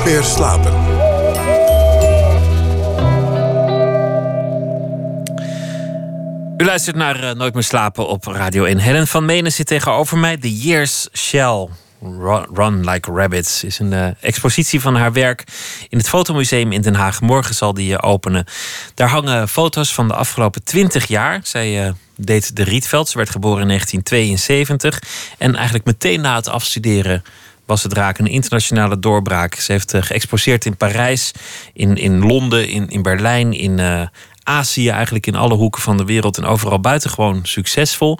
Nooit meer slapen. U luistert naar uh, Nooit meer slapen op Radio 1. Helen van Menen zit tegenover mij. The Years Shall Run, Like Rabbits is een uh, expositie van haar werk in het Fotomuseum in Den Haag. Morgen zal die uh, openen. Daar hangen foto's van de afgelopen 20 jaar. Zij deed de Rietveld. Ze werd geboren in 1972. En eigenlijk meteen na het afstuderen was het raak een internationale doorbraak. Ze heeft geëxposeerd in Parijs, in, in Londen, in, in Berlijn, in Azië, eigenlijk in alle hoeken van de wereld en overal buitengewoon succesvol.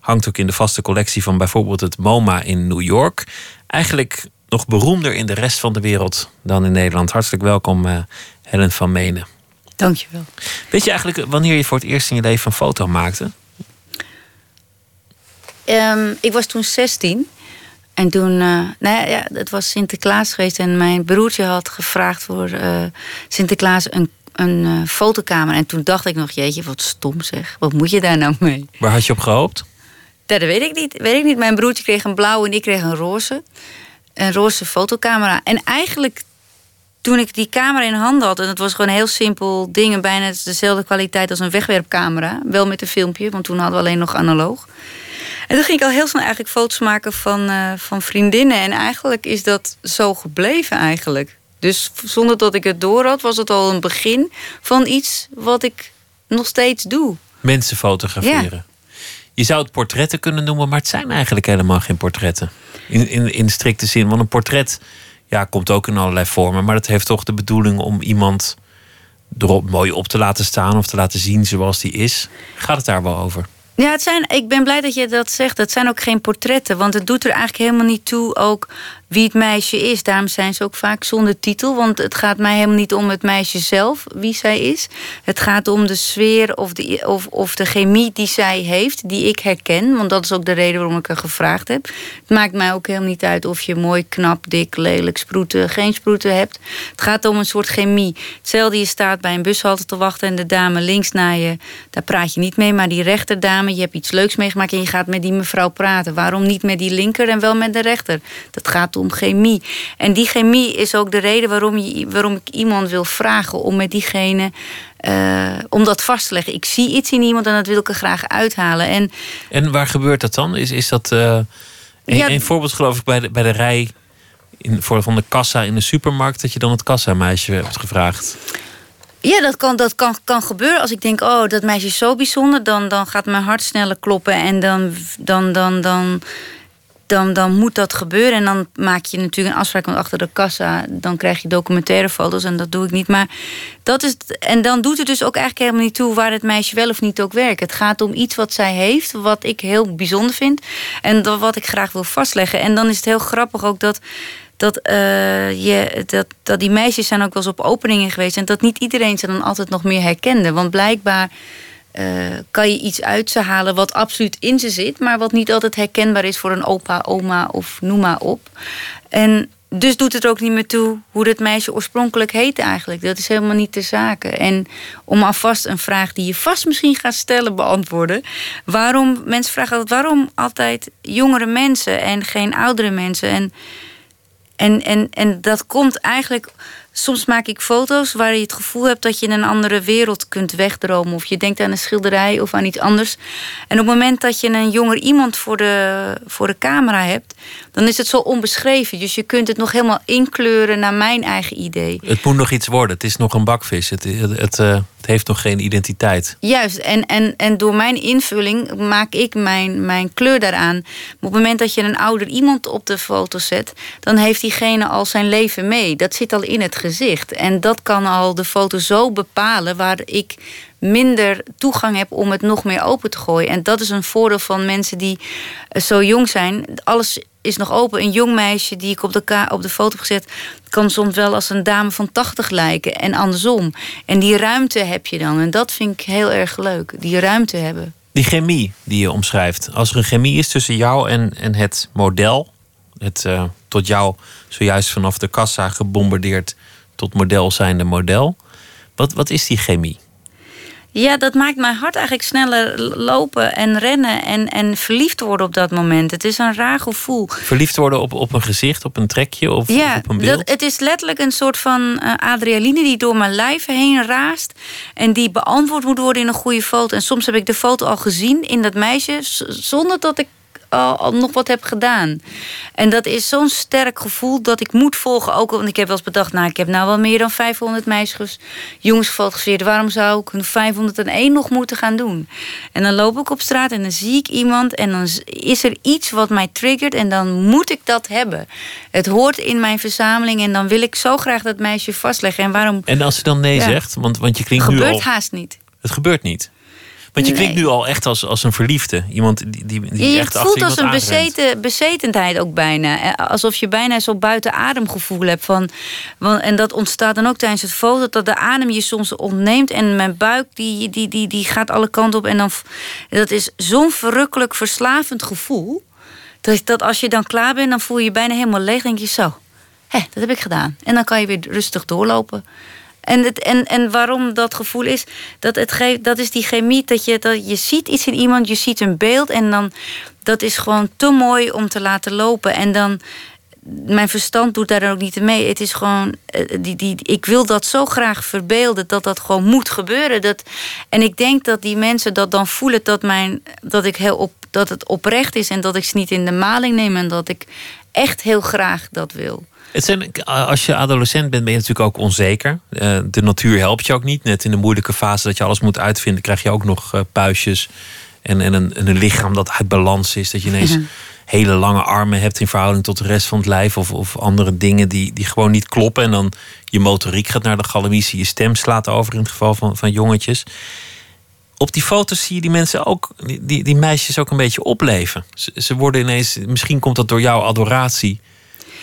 Hangt ook in de vaste collectie van bijvoorbeeld het MoMA in New York. Eigenlijk nog beroemder in de rest van de wereld dan in Nederland. Hartelijk welkom, uh, Helen van Menen. Dankjewel. Weet je eigenlijk wanneer je voor het eerst in je leven een foto maakte? Um, ik was toen 16. En toen, uh, nou ja, het was Sinterklaas geweest. En mijn broertje had gevraagd voor uh, Sinterklaas een een uh, fotokamer. En toen dacht ik nog, jeetje, wat stom zeg. Wat moet je daar nou mee? Waar had je op gehoopt? Dat weet ik niet. Weet ik niet. Mijn broertje kreeg een blauwe en ik kreeg een roze. Een roze fotocamera. En eigenlijk toen ik die camera in handen had... en het was gewoon een heel simpel ding... bijna dezelfde kwaliteit als een wegwerpcamera. Wel met een filmpje, want toen hadden we alleen nog analoog. En toen ging ik al heel snel eigenlijk foto's maken van, uh, van vriendinnen. En eigenlijk is dat zo gebleven eigenlijk. Dus zonder dat ik het door had, was het al een begin van iets wat ik nog steeds doe. Mensen fotograferen. Je zou het portretten kunnen noemen, maar het zijn eigenlijk helemaal geen portretten. In, in, in strikte zin. Want een portret ja, komt ook in allerlei vormen. Maar het heeft toch de bedoeling om iemand erop mooi op te laten staan of te laten zien zoals die is. Gaat het daar wel over? Ja, het zijn, ik ben blij dat je dat zegt. Het zijn ook geen portretten. Want het doet er eigenlijk helemaal niet toe ook wie het meisje is. Daarom zijn ze ook vaak zonder titel. Want het gaat mij helemaal niet om het meisje zelf, wie zij is. Het gaat om de sfeer of de, of, of de chemie die zij heeft, die ik herken. Want dat is ook de reden waarom ik er gevraagd heb. Het maakt mij ook helemaal niet uit of je mooi, knap, dik, lelijk, sproeten, geen sproeten hebt. Het gaat om een soort chemie. Hetzelfde, je staat bij een bushalte te wachten en de dame links naar je, daar praat je niet mee. Maar die rechterdame, je hebt iets leuks meegemaakt en je gaat met die mevrouw praten. Waarom niet met die linker en wel met de rechter? Dat gaat om om chemie. En die chemie is ook de reden waarom, je, waarom ik iemand wil vragen om met diegene. Uh, om dat vast te leggen. Ik zie iets in iemand en dat wil ik er graag uithalen. En, en waar gebeurt dat dan? Is, is dat. Uh, een, ja, een, voorbeeld, geloof ik, bij de, bij de rij. In, voor, van de kassa in de supermarkt. dat je dan het kassameisje hebt gevraagd. Ja, dat kan, dat kan, kan gebeuren. Als ik denk, oh, dat meisje is zo bijzonder, dan, dan gaat mijn hart sneller kloppen. En dan, dan, dan, dan dan, dan moet dat gebeuren. En dan maak je natuurlijk een afspraak met achter de kassa. Dan krijg je documentaire foto's en dat doe ik niet. Maar dat is. En dan doet het dus ook eigenlijk helemaal niet toe waar het meisje wel of niet ook werkt. Het gaat om iets wat zij heeft, wat ik heel bijzonder vind. En dat, wat ik graag wil vastleggen. En dan is het heel grappig ook dat dat, uh, je, dat, dat die meisjes zijn ook wel eens op openingen geweest. En dat niet iedereen ze dan altijd nog meer herkende. Want blijkbaar uh, kan je iets uit ze halen wat absoluut in ze zit, maar wat niet altijd herkenbaar is voor een opa, oma of noem maar op. En dus doet het ook niet meer toe hoe dat meisje oorspronkelijk heet eigenlijk. Dat is helemaal niet de zake. En om alvast een vraag die je vast misschien gaat stellen beantwoorden. Waarom, mensen vragen altijd, waarom altijd jongere mensen en geen oudere mensen? En, en, en, en dat komt eigenlijk Soms maak ik foto's waar je het gevoel hebt dat je in een andere wereld kunt wegdromen. Of je denkt aan een schilderij of aan iets anders. En op het moment dat je een jonger iemand voor de, voor de camera hebt, dan is het zo onbeschreven. Dus je kunt het nog helemaal inkleuren naar mijn eigen idee. Het moet nog iets worden. Het is nog een bakvis. Het, het, uh, het heeft nog geen identiteit. Juist. En, en, en door mijn invulling maak ik mijn, mijn kleur daaraan. op het moment dat je een ouder iemand op de foto zet, dan heeft diegene al zijn leven mee. Dat zit al in het gezicht. En dat kan al de foto zo bepalen waar ik minder toegang heb om het nog meer open te gooien. En dat is een voordeel van mensen die eh, zo jong zijn. Alles is nog open. Een jong meisje die ik op de, op de foto heb gezet... kan soms wel als een dame van 80 lijken en andersom. En die ruimte heb je dan. En dat vind ik heel erg leuk. Die ruimte hebben. Die chemie die je omschrijft. Als er een chemie is tussen jou en, en het model... het uh, tot jou zojuist vanaf de kassa gebombardeerd tot model zijnde model. Wat, wat is die chemie? Ja, dat maakt mijn hart eigenlijk sneller lopen en rennen en, en verliefd worden op dat moment. Het is een raar gevoel. Verliefd worden op, op een gezicht, op een trekje of, ja, op een beeld? Dat, het is letterlijk een soort van uh, adrenaline die door mijn lijf heen raast. En die beantwoord moet worden in een goede foto. En soms heb ik de foto al gezien in dat meisje zonder dat ik al, nog wat heb gedaan. En dat is zo'n sterk gevoel dat ik moet volgen. Ook want ik heb wel eens bedacht, nou, ik heb nou wel meer dan 500 meisjes, jongens gefotografeerd. Waarom zou ik 501 nog moeten gaan doen? En dan loop ik op straat en dan zie ik iemand en dan is er iets wat mij triggert en dan moet ik dat hebben. Het hoort in mijn verzameling en dan wil ik zo graag dat meisje vastleggen. En waarom? En als ze dan nee zegt, want, want je klinkt nu al... Gebeurt haast niet. Het gebeurt niet. Want je klinkt nu al echt als, als een verliefde. Iemand die, die, die je echt voelt als een bezeten, bezetendheid ook bijna. Alsof je bijna zo buiten adem gevoel hebt. Van, en dat ontstaat dan ook tijdens het foto. Dat de adem je soms ontneemt. En mijn buik die, die, die, die gaat alle kanten op. En dan, dat is zo'n verrukkelijk verslavend gevoel. Dat, dat als je dan klaar bent, dan voel je je bijna helemaal leeg. denk je zo, hé, dat heb ik gedaan. En dan kan je weer rustig doorlopen. En, het, en, en waarom dat gevoel is, dat, het geeft, dat is die chemie. Dat je, dat je ziet iets in iemand, je ziet een beeld. En dan, dat is gewoon te mooi om te laten lopen. En dan, mijn verstand doet daar ook niet mee. Het is gewoon, eh, die, die, ik wil dat zo graag verbeelden, dat dat gewoon moet gebeuren. Dat, en ik denk dat die mensen dat dan voelen, dat, mijn, dat, ik heel op, dat het oprecht is en dat ik ze niet in de maling neem en dat ik echt heel graag dat wil. Het zijn, als je adolescent bent, ben je natuurlijk ook onzeker. Eh, de natuur helpt je ook niet. Net in de moeilijke fase dat je alles moet uitvinden, krijg je ook nog uh, puistjes. En, en, een, een lichaam dat uit balans is. Dat je ineens hele lange armen hebt in verhouding tot de rest van het lijf. Of, of andere dingen die, die gewoon niet kloppen. En dan je motoriek gaat naar de galamitie. Je stem slaat over in het geval van, van jongetjes. Op die foto's zie je die mensen ook, die, die meisjes ook een beetje opleven. Ze, ze worden ineens, misschien komt dat door jouw adoratie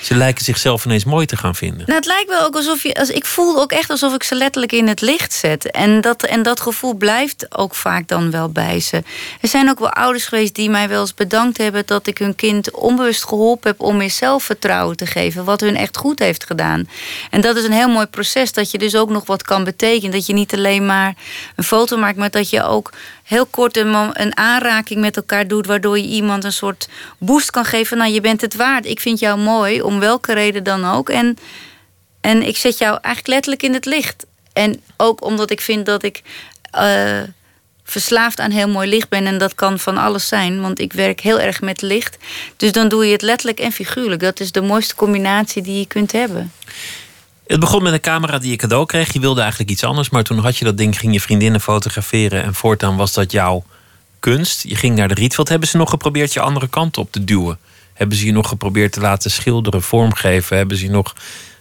ze lijken zichzelf ineens mooi te gaan vinden. Nou, het lijkt wel ook alsof je. Als, ik voel ook echt alsof ik ze letterlijk in het licht zet. En dat, en dat gevoel blijft ook vaak dan wel bij ze. Er zijn ook wel ouders geweest die mij wel eens bedankt hebben dat ik hun kind onbewust geholpen heb om meer zelfvertrouwen te geven. Wat hun echt goed heeft gedaan. En dat is een heel mooi proces. Dat je dus ook nog wat kan betekenen. Dat je niet alleen maar een foto maakt, maar dat je ook heel kort een, aanraking met elkaar doet, waardoor je iemand een soort boost kan geven. Nou, je bent het waard. Ik vind jou mooi, om welke reden dan ook. En, en ik zet jou eigenlijk letterlijk in het licht. En ook omdat ik vind dat ik uh, verslaafd aan heel mooi licht ben. En dat kan van alles zijn, want ik werk heel erg met licht. Dus dan doe je het letterlijk en figuurlijk. Dat is de mooiste combinatie die je kunt hebben. Het begon met een camera die je cadeau kreeg. Je wilde eigenlijk iets anders, maar toen had je dat ding, ging je vriendinnen fotograferen. En voortaan was dat jouw kunst. Je ging naar de Rietveld. Hebben ze nog geprobeerd je andere kant op te duwen? Hebben ze je nog geprobeerd te laten schilderen, vormgeven? Hebben ze je nog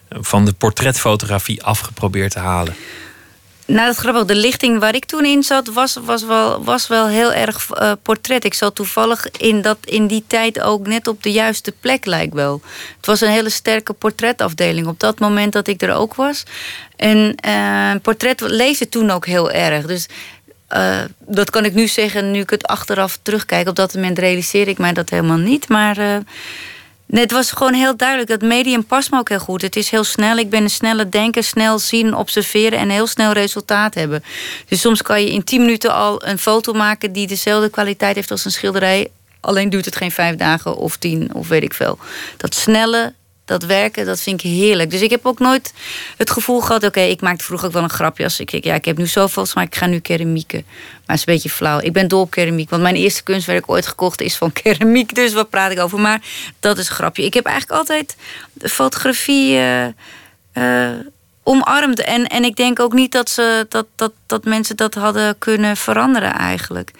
van de portretfotografie afgeprobeerd te halen? Nou, dat. De lichting waar ik toen in zat, was, was, wel, was wel heel erg uh, portret. Ik zat toevallig in, dat, in die tijd ook net op de juiste plek, lijkt wel. Het was een hele sterke portretafdeling op dat moment dat ik er ook was. En uh, portret leefde toen ook heel erg. Dus uh, dat kan ik nu zeggen, nu ik het achteraf terugkijk. Op dat moment realiseer ik mij dat helemaal niet. Maar Het was gewoon heel duidelijk. Dat medium past me ook heel goed. Het is heel snel. Ik ben een snelle denker, snel zien, observeren en heel snel resultaat hebben. Dus soms kan je in 10 minuten al een foto maken die dezelfde kwaliteit heeft als een schilderij. Alleen duurt het geen vijf dagen of tien of weet ik veel. Dat snelle, dat werken, dat vind ik heerlijk. Dus ik heb ook nooit het gevoel gehad... oké, ik maakte vroeger ook wel een grapje als ik... ja, ik heb nu zoveel, maar ik ga nu keramieken. Maar het is een beetje flauw. Ik ben dol op keramiek, want mijn eerste kunstwerk ooit gekocht is van keramiek. Dus wat praat ik over? Maar dat is een grapje. Ik heb eigenlijk altijd fotografie... Uh, uh, omarmd. En, en ik denk ook niet dat, ze, dat, dat, dat mensen dat hadden kunnen veranderen eigenlijk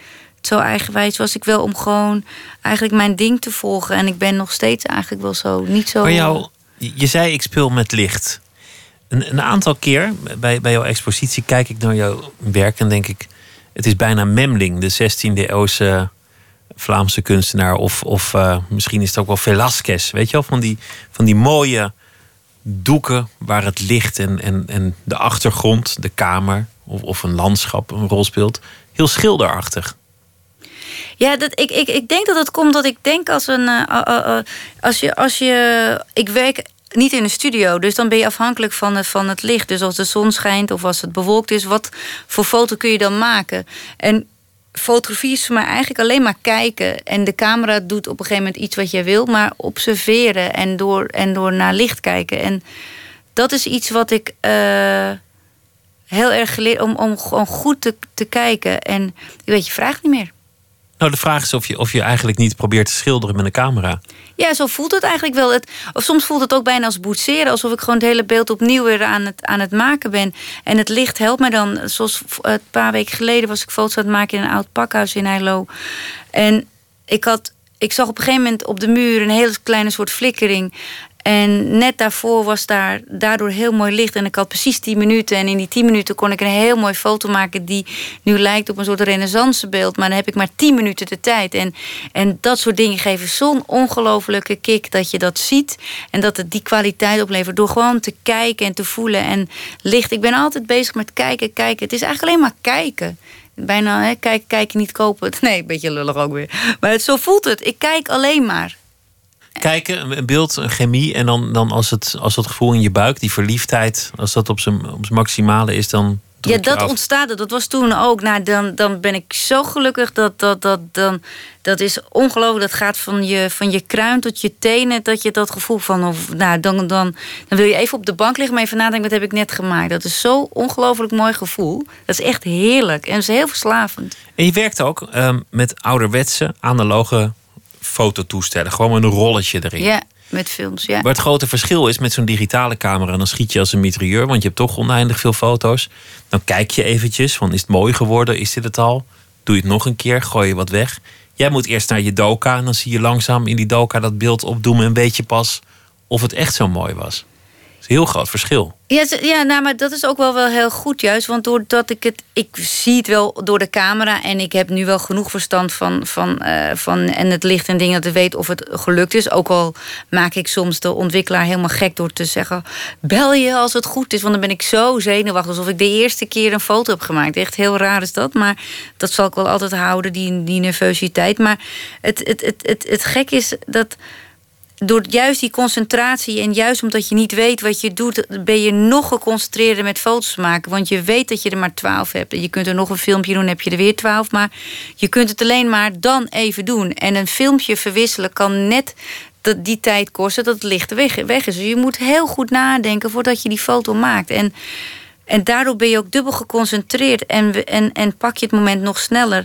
zo eigenwijs was ik wel om gewoon eigenlijk mijn ding te volgen. En ik ben nog steeds eigenlijk wel zo, niet zo... Jou, je zei ik speel met licht. Een, een aantal keer bij, bij jouw expositie kijk ik naar jouw werk en denk ik... het is bijna Memling, de 16e eeuwse Vlaamse kunstenaar. Of, of uh, misschien is het ook wel Velasquez, weet je wel? Van die, van die mooie doeken waar het licht en, en, en de achtergrond, de kamer... Of, of een landschap een rol speelt. Heel schilderachtig. Ja, dat, ik, ik, ik denk dat het komt dat ik denk als een. Uh, uh, als, je, als je. Ik werk niet in een studio. Dus dan ben je afhankelijk van het, van het licht. Dus als de zon schijnt of als het bewolkt is, wat voor foto kun je dan maken? En fotografie is voor mij eigenlijk alleen maar kijken. En de camera doet op een gegeven moment iets wat jij wil, maar observeren en door, en door naar licht kijken. En dat is iets wat ik heel erg geleerd om, om gewoon goed te, te kijken. En je weet je vraagt niet meer. Nou, de vraag is of je, of je eigenlijk niet probeert te schilderen met een camera. Ja, zo voelt het eigenlijk wel. Het, of soms voelt het ook bijna als boetseren. Alsof ik gewoon het hele beeld opnieuw weer aan het, aan het maken ben. En het licht helpt me dan. Zoals een paar weken geleden was ik foto's aan het maken in een oud pakhuis in Heilo. En ik had ik zag op een gegeven moment op de muur een hele kleine soort flikkering. En net daarvoor was daar daardoor heel mooi licht. En ik had precies 10 minuten. En in die 10 minuten kon ik een heel mooi foto maken... die nu lijkt op een soort renaissancebeeld. Maar dan heb ik maar 10 minuten de tijd. En, en dat soort dingen geven zo'n ongelofelijke kick... dat je dat ziet en dat het die kwaliteit oplevert... door gewoon te kijken en te voelen. En licht, ik ben altijd bezig met kijken, kijken. Het is eigenlijk alleen maar kijken bijna hè, kijk, kijken, niet kopen. Nee, een beetje lullig ook weer. Maar het, zo voelt het. Ik kijk alleen maar kijken, een beeld, een chemie. En dan, dan als, het, als dat gevoel in je buik, die verliefdheid, als dat op zijn, op zijn maximale is, dan. Ja, dat ontstaat. Dat was toen ook. Nou, dan, dan ben ik zo gelukkig dat dat, dat, dan, dat is ongelooflijk. Dat gaat van je, van je kruin tot je tenen. Dat je dat gevoel van. Of, nou, dan, dan, dan wil je even op de bank liggen, maar even nadenken: wat heb ik net gemaakt? Dat is zo ongelooflijk mooi gevoel. Dat is echt heerlijk. En is heel verslavend. En je werkt ook um, met ouderwetse, analoge fototoestellen. Gewoon met een rolletje erin. Ja, met films, ja. Maar het grote verschil is met zo'n digitale camera... dan schiet je als een mitrailleur, want je hebt toch oneindig veel foto's. Dan kijk je eventjes, van is het mooi geworden? Is dit het al? Doe je het nog een keer, gooi je wat weg. Jij moet eerst naar je doka en dan zie je langzaam in die doka dat beeld opdoen... en weet je pas of het echt zo mooi was heel groot verschil. Ja, ja nou, maar dat is ook wel, wel heel goed juist. Want doordat ik het... Ik zie het wel door de camera. En ik heb nu wel genoeg verstand van... van, uh, van en het licht en dingen dat ik weet of het gelukt is. Ook al maak ik soms de ontwikkelaar helemaal gek door te zeggen... bel je als het goed is. Want dan ben ik zo zenuwachtig. Alsof ik de eerste keer een foto heb gemaakt. Echt heel raar is dat. Maar dat zal ik wel altijd houden, die, die nervositeit. Maar het, het, het, het, het gek is dat door juist die concentratie en juist omdat je niet weet wat je doet, ben je nog geconcentreerder met foto's maken. Want je weet dat je er maar twaalf hebt. En je kunt er nog een filmpje doen, heb je er weer twaalf. Maar je kunt het alleen maar dan even doen. En een filmpje verwisselen kan net die tijd kosten dat het licht weg, weg is. Dus je moet heel goed nadenken voordat je die foto maakt. En, en daardoor ben je ook dubbel geconcentreerd en, en, en pak je het moment nog sneller.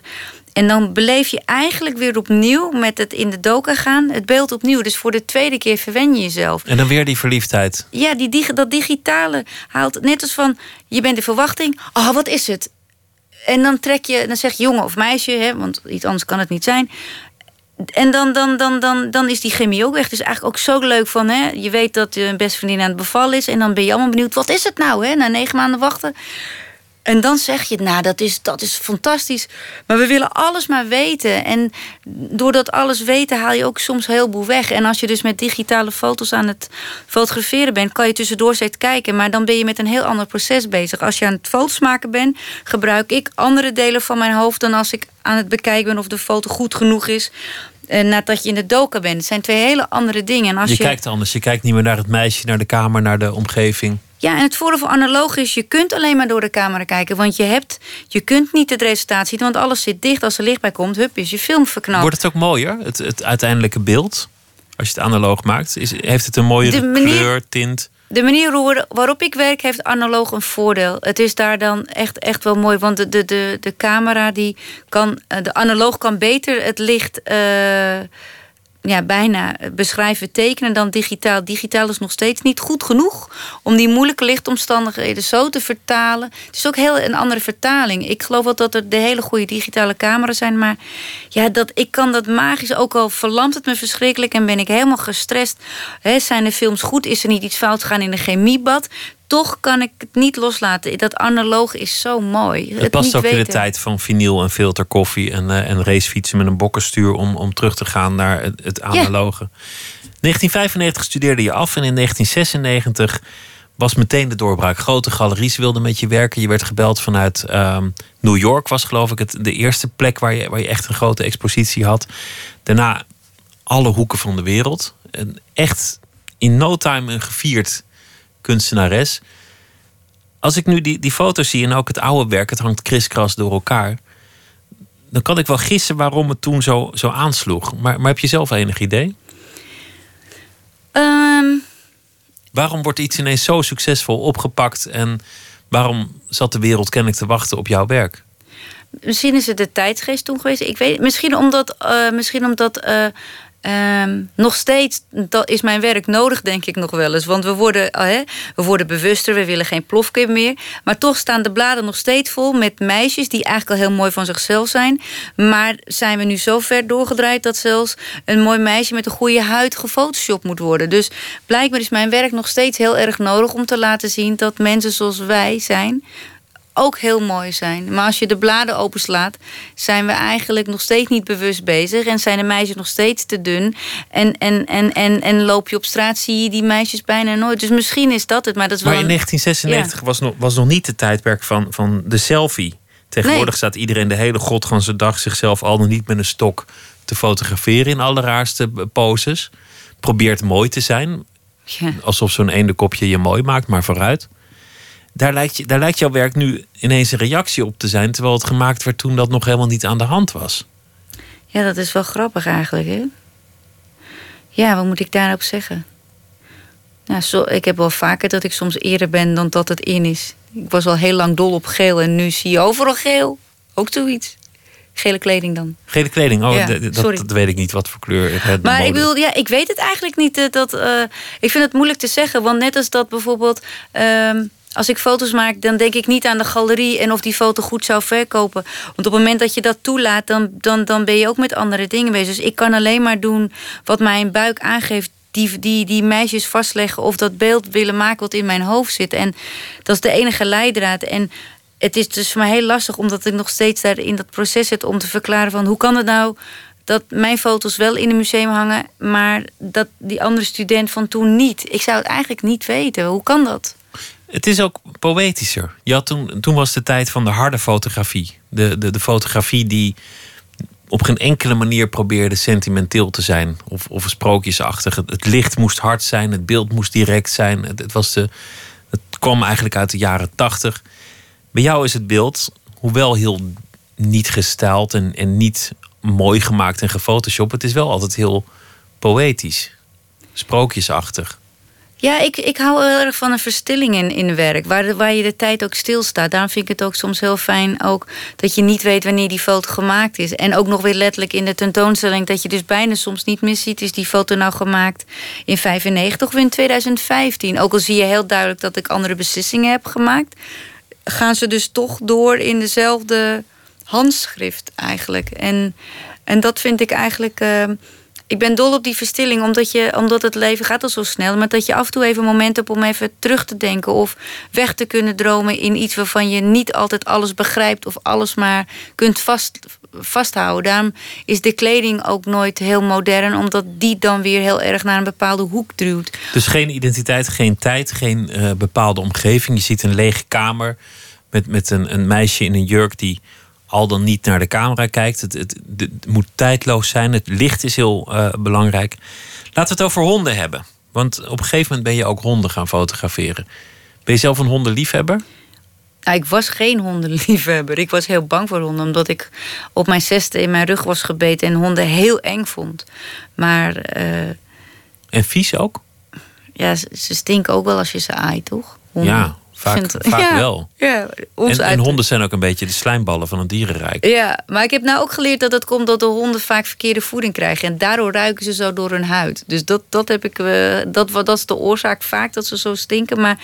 En dan beleef je eigenlijk weer opnieuw met het in de doka gaan, het beeld opnieuw. Dus voor de tweede keer verwen je jezelf. En dan weer die verliefdheid. Ja, die, dat digitale haalt net als van je bent in verwachting. Oh, wat is het? En dan trek je, dan zeg je jongen of meisje, hè, want iets anders kan het niet zijn. En dan, dan, dan, dan, dan is die chemie ook weg. Is eigenlijk ook zo leuk van, hè, je weet dat je beste vriendin aan het bevallen is. En dan ben je allemaal benieuwd, wat is het nou, hè, na negen maanden wachten. En dan zeg je, nou, dat is, dat is fantastisch. Maar we willen alles maar weten. En door dat alles weten haal je ook soms heel boel weg. En als je dus met digitale foto's aan het fotograferen bent... kan je tussendoor steeds kijken. Maar dan ben je met een heel ander proces bezig. Als je aan het foto's maken bent... gebruik ik andere delen van mijn hoofd... dan als ik aan het bekijken ben of de foto goed genoeg is... Uh, nadat je in de doka bent. Het zijn twee hele andere dingen. En als je, je kijkt anders. Je kijkt niet meer naar het meisje, naar de kamer, naar de omgeving. Ja, en het voordeel van analoog is, je kunt alleen maar door de camera kijken. Want je, hebt, je kunt niet het resultaat zien, want alles zit dicht. Als er licht bij komt, hup, is je film verknald. Wordt het ook mooier, het, het uiteindelijke beeld? Als je het analoog maakt, is, heeft het een mooie kleur, tint? De manier waarop ik werk heeft analoog een voordeel. Het is daar dan echt, echt wel mooi. Want de, de, de, de camera die kan, eh, de analoog kan beter het licht. Uh, ja, bijna beschrijven, tekenen dan digitaal. Digitaal is nog steeds niet goed genoeg om die moeilijke lichtomstandigheden zo te vertalen. Het is ook heel een andere vertaling. Ik geloof wel dat er de hele goede digitale camera's zijn, maar ja, dat, ik kan dat magisch, ook al verlamt het me verschrikkelijk en ben ik helemaal gestrest. zijn de films goed? Is er niet iets fout gegaan in de chemiebad? Toch kan ik het niet loslaten. Dat analoog is zo mooi. Het, past ook in de tijd van vinyl en filterkoffie en, uh, en racefietsen met een bokkenstuur om, om terug te gaan naar het, het analoge. 1995 studeerde je af en in 1996 was meteen de doorbraak. Grote galeries wilden met je werken. Je werd gebeld vanuit ehm, New York, was geloof ik het, de eerste plek waar je, waar je echt een grote expositie had. Daarna alle hoeken van de wereld. Een echt in no time een gevierd kunstenares. Als ik nu die, die foto's zie en ook het oude werk, het hangt kriskras door elkaar. Dan kan ik wel gissen waarom het toen zo, zo aansloeg. Maar, maar heb je zelf enig idee? Ehm, Waarom wordt iets ineens zo succesvol opgepakt en waarom zat de wereld kennelijk te wachten op jouw werk? misschien is het de tijdsgeest toen geweest. Ik weet, misschien omdat, eh, misschien omdat eh, ehm, nog steeds, dat is mijn werk nodig, denk ik nog wel eens. Want we worden, eh, we worden bewuster, we willen geen plofkip meer. Maar toch staan de bladen nog steeds vol met meisjes die eigenlijk al heel mooi van zichzelf zijn. Maar zijn we nu zo ver doorgedraaid dat zelfs een mooi meisje met een goede huid gefotoshopt moet worden. Dus blijkbaar is mijn werk nog steeds heel erg nodig om te laten zien dat mensen zoals wij zijn ook heel mooi zijn. Maar als je de bladen openslaat, zijn we eigenlijk nog steeds niet bewust bezig. En zijn de meisjes nog steeds te dun. En, en, en, en, en loop je op straat, zie je die meisjes bijna nooit. Dus misschien is dat het. Maar, dat is wel maar in 1996 was, nog, was nog niet de tijdperk van, van de selfie. Tegenwoordig Nee. staat iedereen de hele godganse dag zichzelf al dan niet met een stok te fotograferen in allerraarste poses. Probeert mooi te zijn. Ja. Alsof zo'n ene kopje je mooi maakt, maar vooruit. Daar lijkt, je, daar lijkt jouw werk nu ineens een reactie op te zijn. Terwijl het gemaakt werd toen dat nog helemaal niet aan de hand was. ja, dat is wel grappig eigenlijk. Hè? Ja, wat moet ik daarop zeggen? Nou, zo, ik heb wel vaker dat ik soms eerder ben dan dat het in is. Ik was al heel lang dol op geel en nu zie je overal geel. Ook zoiets. Gele kleding dan. Gele kleding, oh, Ja, dat, dat weet ik niet wat voor kleur. het Maar mode- ik bedoel, ja, ik weet het eigenlijk niet. eh, Dat, eh, ik vind het moeilijk te zeggen. Want net als dat bijvoorbeeld. ehm, als ik foto's maak, dan denk ik niet aan de galerie en of die foto goed zou verkopen. Want op het moment dat je dat toelaat, dan, dan, dan ben je ook met andere dingen bezig. Dus ik kan alleen maar doen wat mijn buik aangeeft. Die, die, die meisjes vastleggen of dat beeld willen maken wat in mijn hoofd zit. En dat is de enige leidraad. En het is dus voor mij heel lastig, omdat ik nog steeds daar in dat proces zit om te verklaren van hoe kan het nou dat mijn foto's wel in een museum hangen, maar dat die andere student van toen niet. Ik zou het eigenlijk niet weten. Hoe kan dat? Het is ook poëtischer. Je had toen, toen was de tijd van de harde fotografie. De, de, de fotografie die op geen enkele manier probeerde sentimenteel te zijn. Of, of sprookjesachtig. Het, licht moest hard zijn. Het beeld moest direct zijn. Het, het, was de, het kwam eigenlijk uit de jaren tachtig. Bij jou is het beeld, hoewel heel niet gestyled en, en niet mooi gemaakt en gefotoshopt. Het is wel altijd heel poëtisch. Sprookjesachtig. Ja, ik, ik hou heel erg van een verstilling in, in werk, waar, waar je de tijd ook stilstaat. Daarom vind ik het ook soms heel fijn ook dat je niet weet wanneer die foto gemaakt is. En ook nog weer letterlijk in de tentoonstelling dat je dus bijna soms niet meer ziet... is die foto nou gemaakt in 95 of in 2015. Ook al zie je heel duidelijk dat ik andere beslissingen heb gemaakt... gaan ze dus toch door in dezelfde handschrift eigenlijk. En, en dat vind ik eigenlijk... eh, ik ben dol op die verstilling, omdat, je, omdat het leven gaat al zo snel. Maar dat je af en toe even een moment hebt om even terug te denken. Of weg te kunnen dromen in iets waarvan je niet altijd alles begrijpt. Of alles maar kunt vast, vasthouden. Daarom is de kleding ook nooit heel modern. Omdat die dan weer heel erg naar een bepaalde hoek duwt. Dus geen identiteit, geen tijd, geen eh, bepaalde omgeving. Je ziet een lege kamer met, met een, een meisje in een jurk die al dan niet naar de camera kijkt. Het, het, het moet tijdloos zijn. Het licht is heel eh, belangrijk. Laten we het over honden hebben. Want op een gegeven moment ben je ook honden gaan fotograferen. Ben je zelf een hondenliefhebber? Nou, ik was geen hondenliefhebber. Ik was heel bang voor honden, omdat ik op mijn zesde in mijn rug was gebeten en honden heel eng vond. Maar eh, En vies ook? ja, ze, ze stinken ook wel als je ze aait, toch? Honden. Ja, vaak, Vind- vaak ja, wel. Ja, ons En, honden zijn ook een beetje de slijmballen van het dierenrijk. Ja, maar ik heb nou ook geleerd dat het komt dat de honden vaak verkeerde voeding krijgen. En daardoor ruiken ze zo door hun huid. Dus dat, dat heb ik. eh, dat, wat- dat is de oorzaak vaak dat ze zo stinken. Maar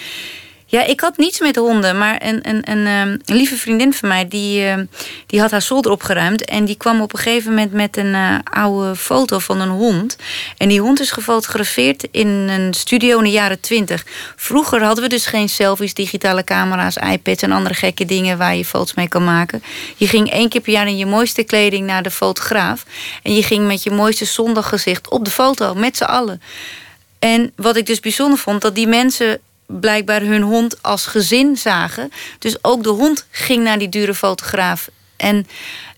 ja, ik had niets met honden. Maar een, een, een, ehm, een lieve vriendin van mij, die, ehm, die had haar zolder opgeruimd. En die kwam op een gegeven moment met een eh, oude foto van een hond. En die hond is gefotografeerd in een studio in de jaren twintig. Vroeger hadden we dus geen selfies, digitale camera's, iPads en andere gekke dingen waar je foto's mee kan maken. Je ging één keer per jaar in je mooiste kleding naar de fotograaf. En je ging met je mooiste zondaggezicht op de foto, met z'n allen. En wat ik dus bijzonder vond, dat die mensen blijkbaar hun hond als gezin zagen. Dus ook de hond ging naar die dure fotograaf. En,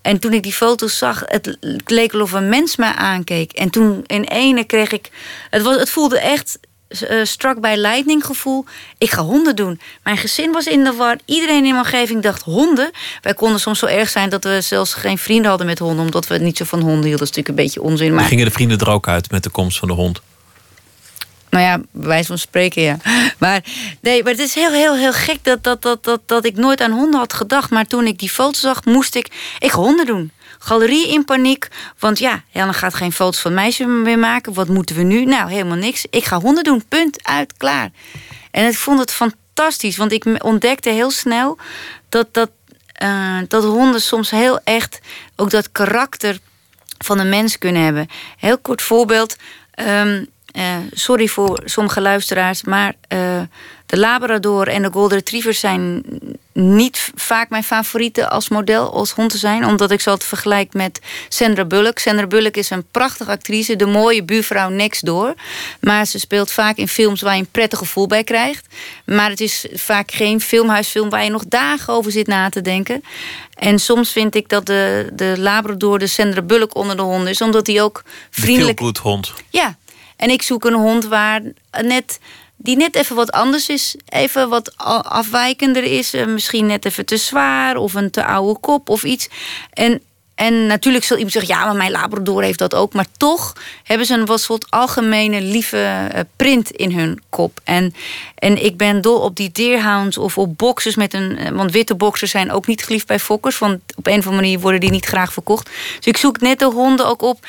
en toen ik die foto's zag, het leek alsof een mens mij aankeek. En toen in ene kreeg ik... Het, was, het voelde echt uh, struck by lightning gevoel. Ik ga honden doen. Mijn gezin was in de war. Iedereen in mijn omgeving dacht honden. Wij konden soms zo erg zijn dat we zelfs geen vrienden hadden met honden. Omdat we niet zo van honden hielden. Dat is natuurlijk een beetje onzin. Maar gingen de vrienden er ook uit met de komst van de hond? Nou ja, wijze van spreken, ja. Maar, nee, maar het is heel, heel, heel gek dat, dat, dat, dat, dat ik nooit aan honden had gedacht. Maar toen ik die foto zag, moest ik... Ik honden doen. Galerie in paniek. Want ja, Helen gaat geen foto's van meisjes meer maken. Wat moeten we nu? Nou, helemaal niks. Ik ga honden doen. Punt. Uit. Klaar. En ik vond het fantastisch. Want ik ontdekte heel snel dat, dat, uh, dat honden soms heel echt... ook dat karakter van een mens kunnen hebben. Heel kort voorbeeld... Um, uh, sorry voor sommige luisteraars, maar uh, de Labrador en de Golden Retriever zijn niet vaak mijn favorieten als model, als hond te zijn. Omdat ik ze altijd vergelijk met Sandra Bullock. Sandra Bullock is een prachtige actrice, de mooie buurvrouw next door. Maar ze speelt vaak in films waar je een prettig gevoel bij krijgt. Maar het is vaak geen filmhuisfilm waar je nog dagen over zit na te denken. En soms vind ik dat de, de Labrador de Sandra Bullock onder de honden is. Omdat hij ook vriendelijk... Een hond. Ja, en ik zoek een hond waar net, die net even wat anders is. Even wat afwijkender is. Eh, misschien net even te zwaar of een te oude kop of iets. En, en natuurlijk zal iemand zeggen, ja, maar mijn Labrador heeft dat ook. Maar toch hebben ze een wat soort algemene lieve eh, print in hun kop. En, en ik ben dol op die deerhounds of op boxers met een... Eh, want witte boxers zijn ook niet geliefd bij fokkers. Want op een of andere manier worden die niet graag verkocht. Dus ik zoek net de honden ook op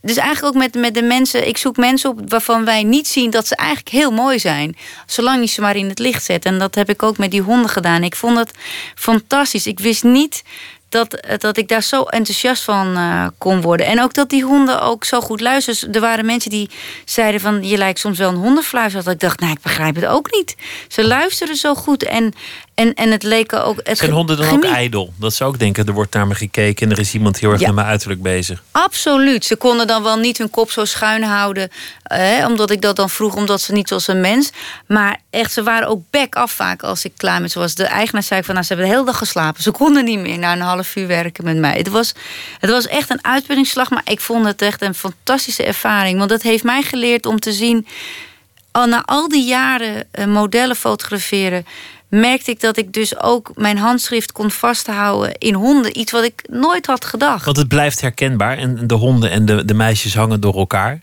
dus eigenlijk ook met, met de mensen, ik zoek mensen op waarvan wij niet zien dat ze eigenlijk heel mooi zijn. Zolang je ze maar in het licht zet. En dat heb ik ook met die honden gedaan. Ik vond het fantastisch. Ik wist niet dat, dat ik daar zo enthousiast van uh, kon worden. En ook dat die honden ook zo goed luisteren. Er waren mensen die zeiden van... je lijkt soms wel een hondenfluister. Dat ik dacht, nou, ik begrijp het ook niet. Ze luisteren zo goed. En, en, en het leek ook... Het Zijn honden dan ook ijdel? Dat ze ook denken, er wordt naar me gekeken... en er is iemand heel erg met mijn uiterlijk bezig. Absoluut. Ze konden dan wel niet hun kop zo schuin houden... Eh, omdat ik dat dan vroeg, omdat ze niet zoals een mens... maar echt, ze waren ook back af vaak als ik klaar met ze was. De eigenaar zei van, nou, ze hebben de hele dag geslapen. Ze konden niet meer na een half uur werken met mij. Het was, het was echt een uitputtingsslag... maar ik vond het echt een fantastische ervaring. Want dat heeft mij geleerd om te zien... al na al die jaren uh, modellen fotograferen merkte ik dat ik dus ook mijn handschrift kon vasthouden in honden. Iets wat ik nooit had gedacht. Want het blijft herkenbaar en de honden en de, de meisjes hangen door elkaar.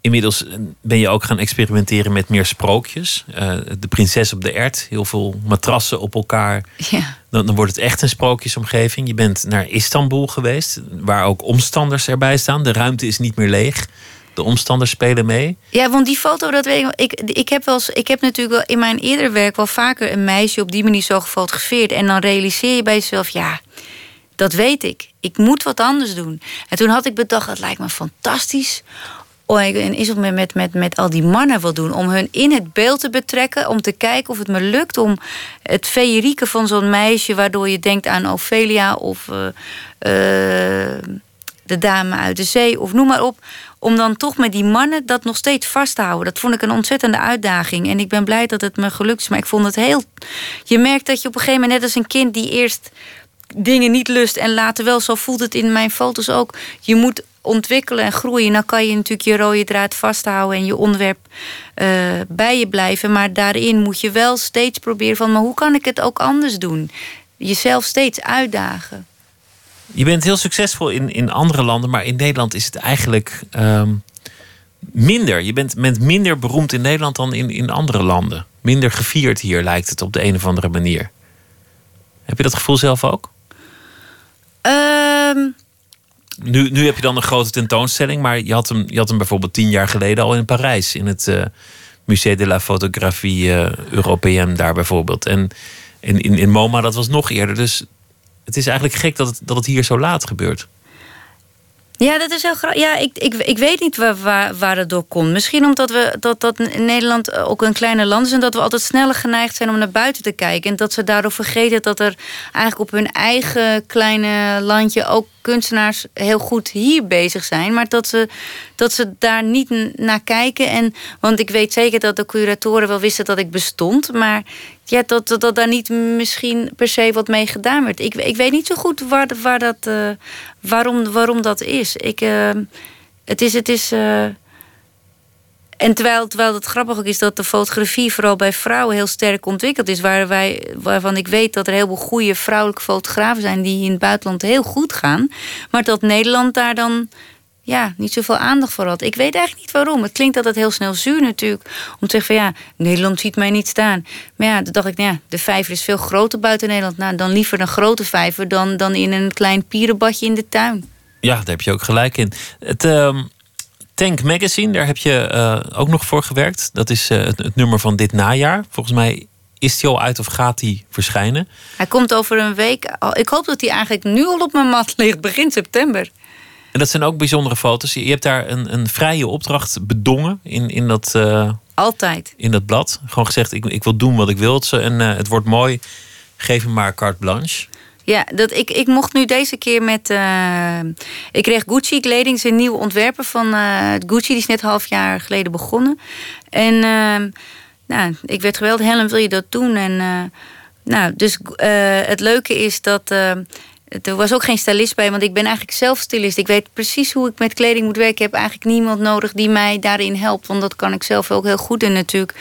Inmiddels ben je ook gaan experimenteren met meer sprookjes. Uh, de prinses op de ert, heel veel matrassen op elkaar. Ja. Dan, dan, wordt het echt een sprookjesomgeving. Je bent naar Istanbul geweest, waar ook omstanders erbij staan. De ruimte is niet meer leeg de omstanders spelen mee? Ja, want die foto, dat weet ik. Ik, ik, heb, wel, ik heb natuurlijk wel in mijn eerdere werk wel vaker een meisje op die manier zo gefotografeerd. En dan realiseer je bij jezelf, ja, dat weet ik. Ik moet wat anders doen. En toen had ik bedacht, het lijkt me fantastisch Oh, en is het met, met, met, met al die mannen wil doen. Om hun in het beeld te betrekken. Om te kijken of het me lukt om het feerieke van zo'n meisje. Waardoor je denkt aan Ophelia of uh, uh, de dame uit de zee. Of noem maar op om dan toch met die mannen dat nog steeds vast te houden. Dat vond ik een ontzettende uitdaging. En ik ben blij dat het me gelukt is. Maar ik vond het heel. Je merkt dat je op een gegeven moment, net als een kind die eerst dingen niet lust en later wel, zo voelt het in mijn foto's ook. Je moet ontwikkelen en groeien. Dan kan je natuurlijk je rode draad vasthouden en je onderwerp uh, bij je blijven. Maar daarin moet je wel steeds proberen van, maar hoe kan ik het ook anders doen? Jezelf steeds uitdagen. Je bent heel succesvol in, in andere landen, maar in Nederland is het eigenlijk um, minder. Je bent, bent minder beroemd in Nederland dan in, in andere landen. Minder gevierd hier lijkt het op de een of andere manier. Heb je dat gevoel zelf ook? Um... Nu, nu heb je dan een grote tentoonstelling, maar je had hem, je had hem bijvoorbeeld tien jaar geleden al in Parijs, in het uh, Musée de la Photographie uh, Européenne daar bijvoorbeeld. En, en in, in MoMA dat was nog eerder. Dus het is eigenlijk gek dat het, dat het hier zo laat gebeurt. Ja, dat is heel grappig. Ja, ik, ik, ik weet niet waar, waar, het door komt. Misschien omdat we dat, dat Nederland ook een kleine land is en dat we altijd sneller geneigd zijn om naar buiten te kijken. En dat ze daardoor vergeten dat er eigenlijk op hun eigen kleine landje ook kunstenaars heel goed hier bezig zijn. Maar dat ze, dat ze daar niet naar kijken. En, want ik weet zeker dat de curatoren wel wisten dat ik bestond. Maar ja, dat, dat, dat daar niet misschien per se wat mee gedaan werd. Ik, ik weet niet zo goed waar, waar dat, uh, waarom, waarom dat is. Ik, uh, het is. Het is uh, en terwijl, terwijl het grappig ook is dat de fotografie vooral bij vrouwen heel sterk ontwikkeld is. Waar wij, waarvan ik weet dat er heel veel goede vrouwelijke fotografen zijn die in het buitenland heel goed gaan. Maar dat Nederland daar dan ja, niet zoveel aandacht voor had. Ik weet eigenlijk niet waarom. Het klinkt altijd heel snel zuur natuurlijk. Om te zeggen van ja, Nederland ziet mij niet staan. Maar ja, dan dacht ik, nou ja, de vijver is veel groter buiten Nederland. Nou, dan liever een grote vijver dan, dan in een klein pierenbadje in de tuin. Ja, daar heb je ook gelijk in. Het uh, Tank Magazine, daar heb je uh, ook nog voor gewerkt. Dat is uh, het, het, nummer van dit najaar. Volgens mij is die al uit of gaat die verschijnen? Hij komt over een week. Ik hoop dat hij eigenlijk nu al op mijn mat ligt, begin september. En dat zijn ook bijzondere foto's. Je hebt daar een, een vrije opdracht bedongen in, in dat. Uh, Altijd. In dat blad. Gewoon gezegd: ik, ik wil doen wat ik wil. En uh, het wordt mooi. Geef me maar carte blanche. Ja, dat, ik, ik mocht nu deze keer met. Uh, ik kreeg Gucci kleding, zijn nieuwe ontwerper van Gucci. Die is net een half jaar geleden begonnen. En nou, ik werd geweldig. Helen, wil je dat doen? En nou, dus het leuke is dat er was ook geen stylist bij, want ik ben eigenlijk zelf stylist. Ik weet precies hoe ik met kleding moet werken. Ik heb eigenlijk niemand nodig die mij daarin helpt. Want dat kan ik zelf ook heel goed in natuurlijk.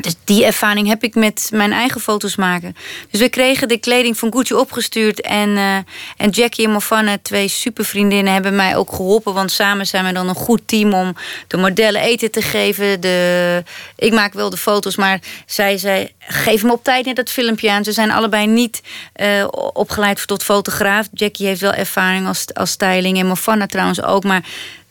Dus die ervaring heb ik met mijn eigen foto's maken. Dus we kregen de kleding van Gucci opgestuurd. En, uh, en Jackie en Mofana, twee supervriendinnen, hebben mij ook geholpen. Want samen zijn we dan een goed team om de modellen eten te geven. De, ik maak wel de foto's, maar zij zei: geef me op tijd net dat filmpje aan. Ze zijn allebei niet uh, opgeleid tot fotograaf. Jackie heeft wel ervaring als, als styling en Mofana trouwens ook. Maar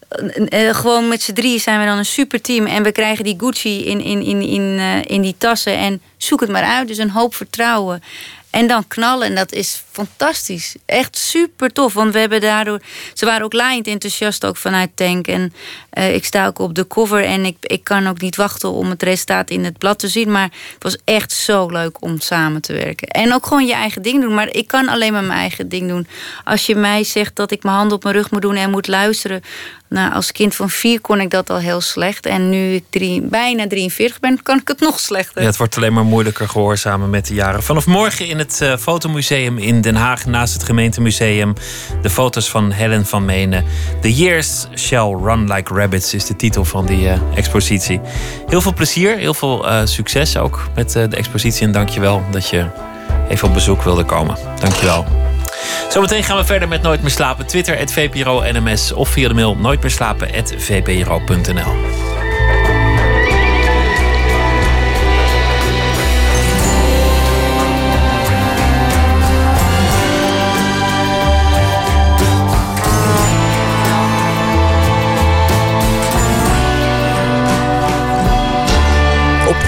uh, gewoon met z'n drieën zijn we dan een super team. En we krijgen die Gucci in, in, in, in, uh, in die tassen. En zoek het maar uit. Dus een hoop vertrouwen. En dan knallen. En dat is fantastisch. Echt super tof. Want we hebben daardoor. Ze waren ook laaiend enthousiast ook vanuit Tank. En uh, ik sta ook op de cover. En ik, ik kan ook niet wachten om het resultaat in het blad te zien. Maar het was echt zo leuk om samen te werken. En ook gewoon je eigen ding doen. Maar ik kan alleen maar mijn eigen ding doen. Als je mij zegt dat ik mijn handen op mijn rug moet doen en moet luisteren. Nou, als kind van vier kon ik dat al heel slecht. En nu ik bijna 43 ben, kan ik het nog slechter. Ja, het wordt alleen maar moeilijker gehoorzamen met de jaren. Vanaf morgen in het uh, Fotomuseum in Den Haag, naast het gemeentemuseum. De foto's van Helen van Menen. The Years Shall Run Like Rabbits is de titel van die uh, expositie. Heel veel plezier, heel veel uh, succes ook met de expositie. En dank je wel dat je even op bezoek wilde komen. Dank je wel. Zometeen gaan we verder met Nooit meer slapen. Twitter, het VPRO NMS of via de mail nooit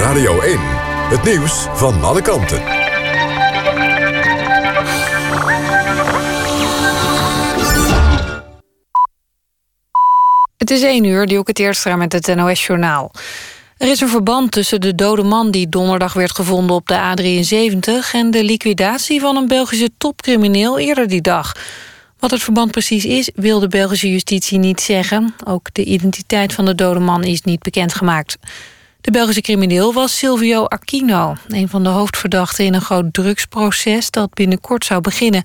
Radio 1, het nieuws van alle kanten. Het is één uur, die ook het eerst met het NOS-journaal. Er is een verband tussen de dode man die donderdag werd gevonden op de A73... en de liquidatie van een Belgische topcrimineel eerder die dag. Wat het verband precies is, wil de Belgische justitie niet zeggen. Ook de identiteit van de dode man is niet bekendgemaakt. De Belgische crimineel was Silvio Aquino... een van de hoofdverdachten in een groot drugsproces dat binnenkort zou beginnen...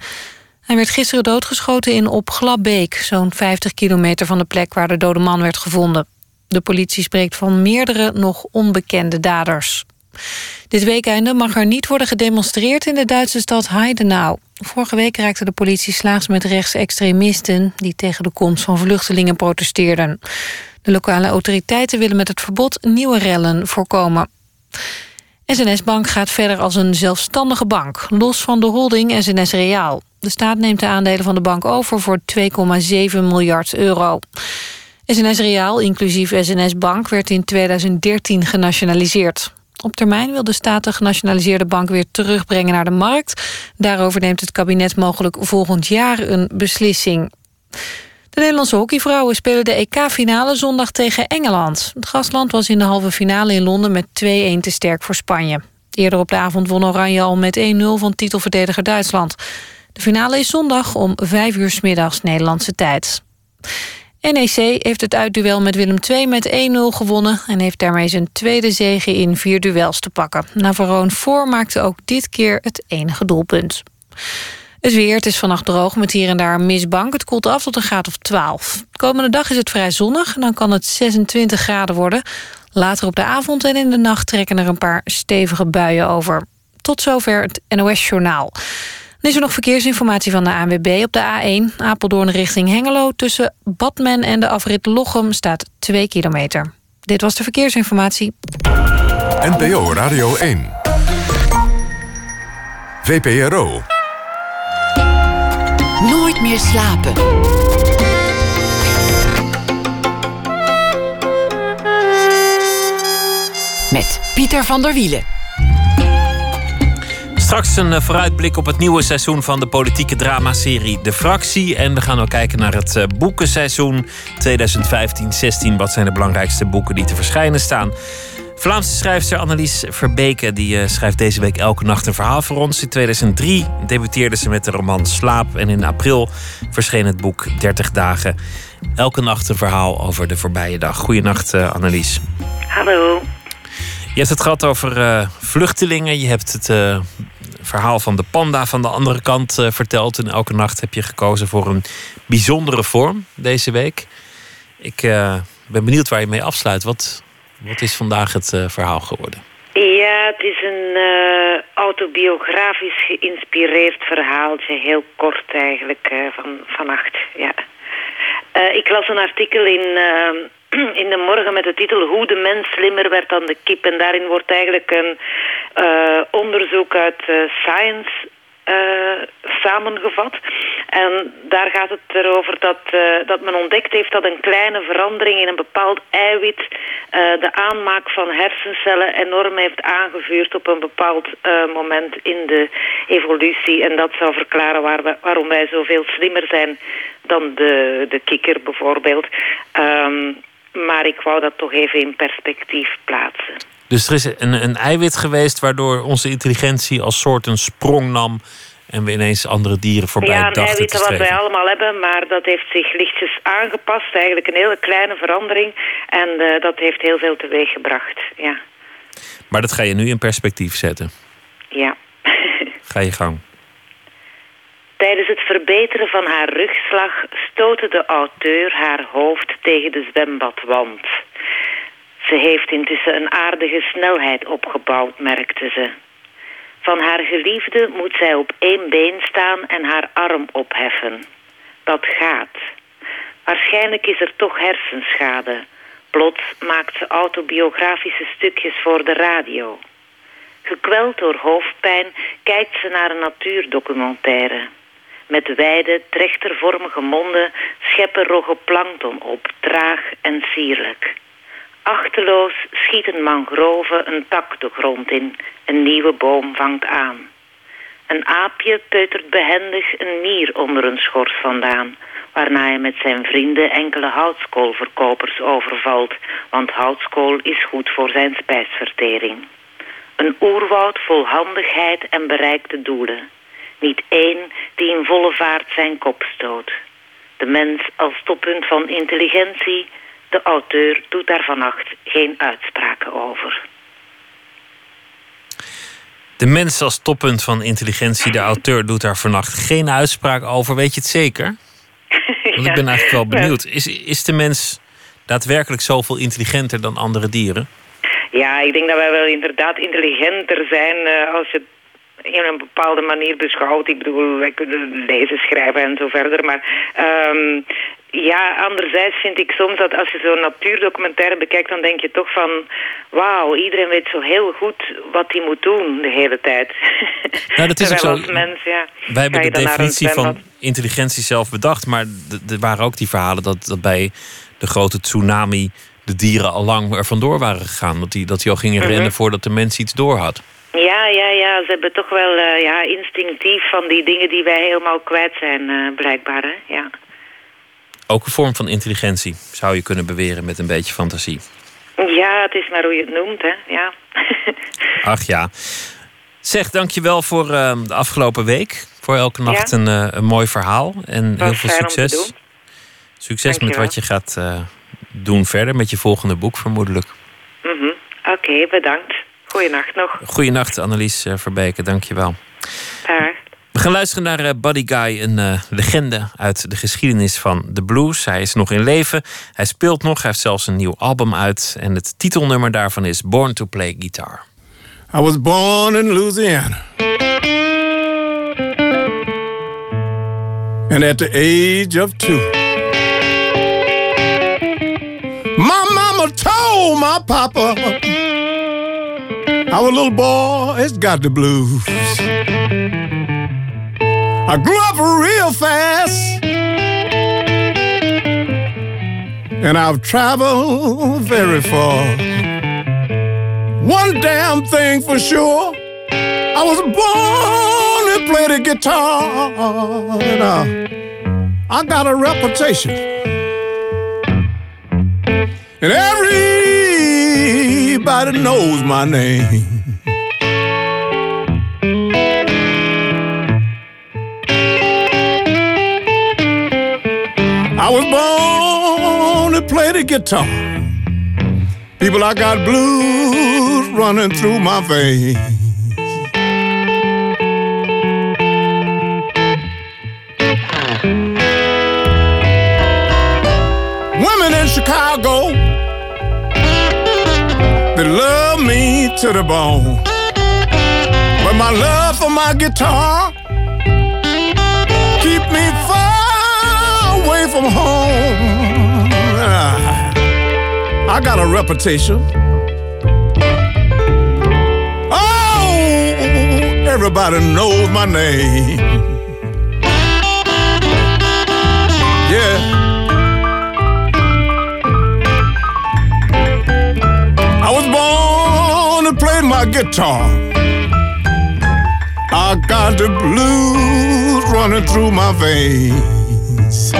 Hij werd gisteren doodgeschoten in Op Glabbeek... zo'n 50 kilometer van de plek waar de dode man werd gevonden. De politie spreekt van meerdere nog onbekende daders. Dit weekende mag er niet worden gedemonstreerd in de Duitse stad Heidenau. Vorige week raakte de politie slaags met rechtsextremisten... die tegen de komst van vluchtelingen protesteerden. De lokale autoriteiten willen met het verbod nieuwe rellen voorkomen. SNS Bank gaat verder als een zelfstandige bank, los van de holding SNS Reaal. De staat neemt de aandelen van de bank over voor 2,7 miljard euro. SNS Reaal, inclusief SNS Bank, werd in 2013 genationaliseerd. Op termijn wil de staat de genationaliseerde bank weer terugbrengen naar de markt. Daarover neemt het kabinet mogelijk volgend jaar een beslissing. De Nederlandse hockeyvrouwen spelen de EK-finale zondag tegen Engeland. Het gastland was in de halve finale in Londen met 2-1 te sterk voor Spanje. Eerder op de avond won Oranje al met 1-0 van titelverdediger Duitsland. De finale is zondag om 5 uur middags Nederlandse tijd. NEC heeft het uitduel met Willem II met 1-0 gewonnen... en heeft daarmee zijn tweede zege in vier duels te pakken. Navarone voor maakte ook dit keer het enige doelpunt. Het weer, het is vannacht droog met hier en daar een mistbank. Het koelt af tot een graad of 12. De komende dag is het vrij zonnig en dan kan het 26 graden worden. Later op de avond en in de nacht trekken er een paar stevige buien over. Tot zover het NOS-journaal. Dan is er nog verkeersinformatie van de ANWB op de A1. Apeldoorn richting Hengelo. Tussen Badmen en de afrit Lochem staat 2 kilometer. Dit was de verkeersinformatie. NPO Radio 1. VPRO. Meer slapen. Met Pieter van der Wielen. Straks een eh, vooruitblik op het nieuwe seizoen van de politieke dramaserie De Fractie. En we gaan ook kijken naar het eh, boekenseizoen 2015-16. Wat zijn de belangrijkste boeken die te verschijnen staan? Vlaamse schrijfster Annelies Verbeke die, uh, schrijft deze week elke nacht een verhaal voor ons. In 2003 debuteerde ze met de roman Slaap. En in april verscheen het boek 30 dagen. Elke nacht een verhaal over de voorbije dag. Goedenacht uh, Annelies. Hallo. Je hebt het gehad over uh, vluchtelingen. Je hebt het verhaal van de panda van de andere kant verteld. En elke nacht heb je gekozen voor een bijzondere vorm deze week. Ik ben benieuwd waar je mee afsluit. Wat, wat is vandaag het uh, verhaal geworden? Ja, het is een uh, autobiografisch geïnspireerd verhaaltje. Heel kort eigenlijk, uh, van, vannacht. Ja. ik las een artikel in, in de morgen met de titel Hoe de mens slimmer werd dan de kip. En daarin wordt eigenlijk een onderzoek uit Science uh, samengevat. En daar gaat het erover dat, uh, dat men ontdekt heeft dat een kleine verandering in een bepaald eiwit uh, de aanmaak van hersencellen enorm heeft aangevuurd op een bepaald moment in de evolutie. En dat zou verklaren waarom wij zoveel slimmer zijn dan de, de kikker bijvoorbeeld. Um, maar ik wou dat toch even in perspectief plaatsen. Dus er is een, een eiwit geweest waardoor onze intelligentie als soort een sprong nam en we ineens andere dieren voorbij ja, dachten eiwitten te wat wij allemaal hebben, maar dat heeft zich lichtjes aangepast. Eigenlijk een hele kleine verandering. En uh, dat heeft heel veel teweeg gebracht, ja. Maar dat ga je nu in perspectief zetten? Ja. ga je gang. Tijdens het verbeteren van haar rugslag stootte de auteur haar hoofd tegen de zwembadwand. Ze heeft intussen een aardige snelheid opgebouwd, merkte ze. Van haar geliefde moet zij op één been staan en haar arm opheffen. Dat gaat. Waarschijnlijk is er toch hersenschade. Plots maakt ze autobiografische stukjes voor de radio. Gekweld door hoofdpijn kijkt ze naar een natuurdocumentaire. Met wijde, trechtervormige monden scheppen rogge plankton op, traag en sierlijk. Achteloos schieten mangroven een tak de grond in. Een nieuwe boom vangt aan. Een aapje peutert behendig een mier onder een schors vandaan, waarna hij met zijn vrienden enkele houtskoolverkopers overvalt, want houtskool is goed voor zijn spijsvertering. Een oerwoud vol handigheid en bereikte doelen. Niet één die in volle vaart zijn kop stoot. De mens als toppunt van intelligentie, de auteur doet daar vannacht geen uitspraken over. De mens als toppunt van intelligentie, de auteur doet daar vannacht geen uitspraak over. Weet je het zeker? Want ik ben eigenlijk wel benieuwd. Is, is de mens daadwerkelijk zoveel intelligenter dan andere dieren? Ja, ik denk dat wij wel inderdaad intelligenter zijn uh, als je in een bepaalde manier beschouwt. Ik bedoel, wij kunnen lezen, schrijven en zo verder. Maar um, ja, anderzijds vind ik soms dat als je zo'n natuurdocumentaire bekijkt... dan denk je toch van... wauw, iedereen weet zo heel goed wat hij moet doen de hele tijd. Nou, dat is ook zo. Als mens, ja, Wij hebben de definitie van intelligentie zelf bedacht... maar er waren ook die verhalen dat, dat bij de grote tsunami... de dieren al lang er vandoor waren gegaan. Dat die, dat die al gingen Mhm. rennen voordat de mens iets door had. Ja, ja, ja. Ze hebben toch wel uh, ja, instinctief van die dingen die wij helemaal kwijt zijn, uh, blijkbaar. Hè? Ja. Ook een vorm van intelligentie, zou je kunnen beweren met een beetje fantasie. Ja, het is maar hoe je het noemt, hè. Ja. Ach ja. Zeg, dankjewel voor uh, de afgelopen week. Voor elke nacht ja. een, uh, een, mooi verhaal. En Was heel veel succes. Succes met wat je gaat doen verder. Met je volgende boek vermoedelijk. Mm -hmm. Oké, okay, bedankt. Goeienacht nog. Goeienacht, Annelies uh, Verbeke. Dankjewel. Dag. We gaan luisteren naar uh, Buddy Guy, een uh, legende uit de geschiedenis van de blues. Hij is nog in leven, hij speelt nog, hij heeft zelfs een nieuw album uit. En het titelnummer daarvan is Born to Play Guitar. I was born in Louisiana. And at the age of two, my mama told my papa, our little boy has got the blues. I grew up real fast, and I've traveled very far. One damn thing for sure, I was born to play the guitar, and uh, I got a reputation. And everybody knows my name. I was born to play the guitar. People, I got blues running through my veins. Women in Chicago, they love me to the bone. But my love for my guitar keep me far away from home. I got a reputation. Oh, everybody knows my name. My guitar. I got the blues running through my veins.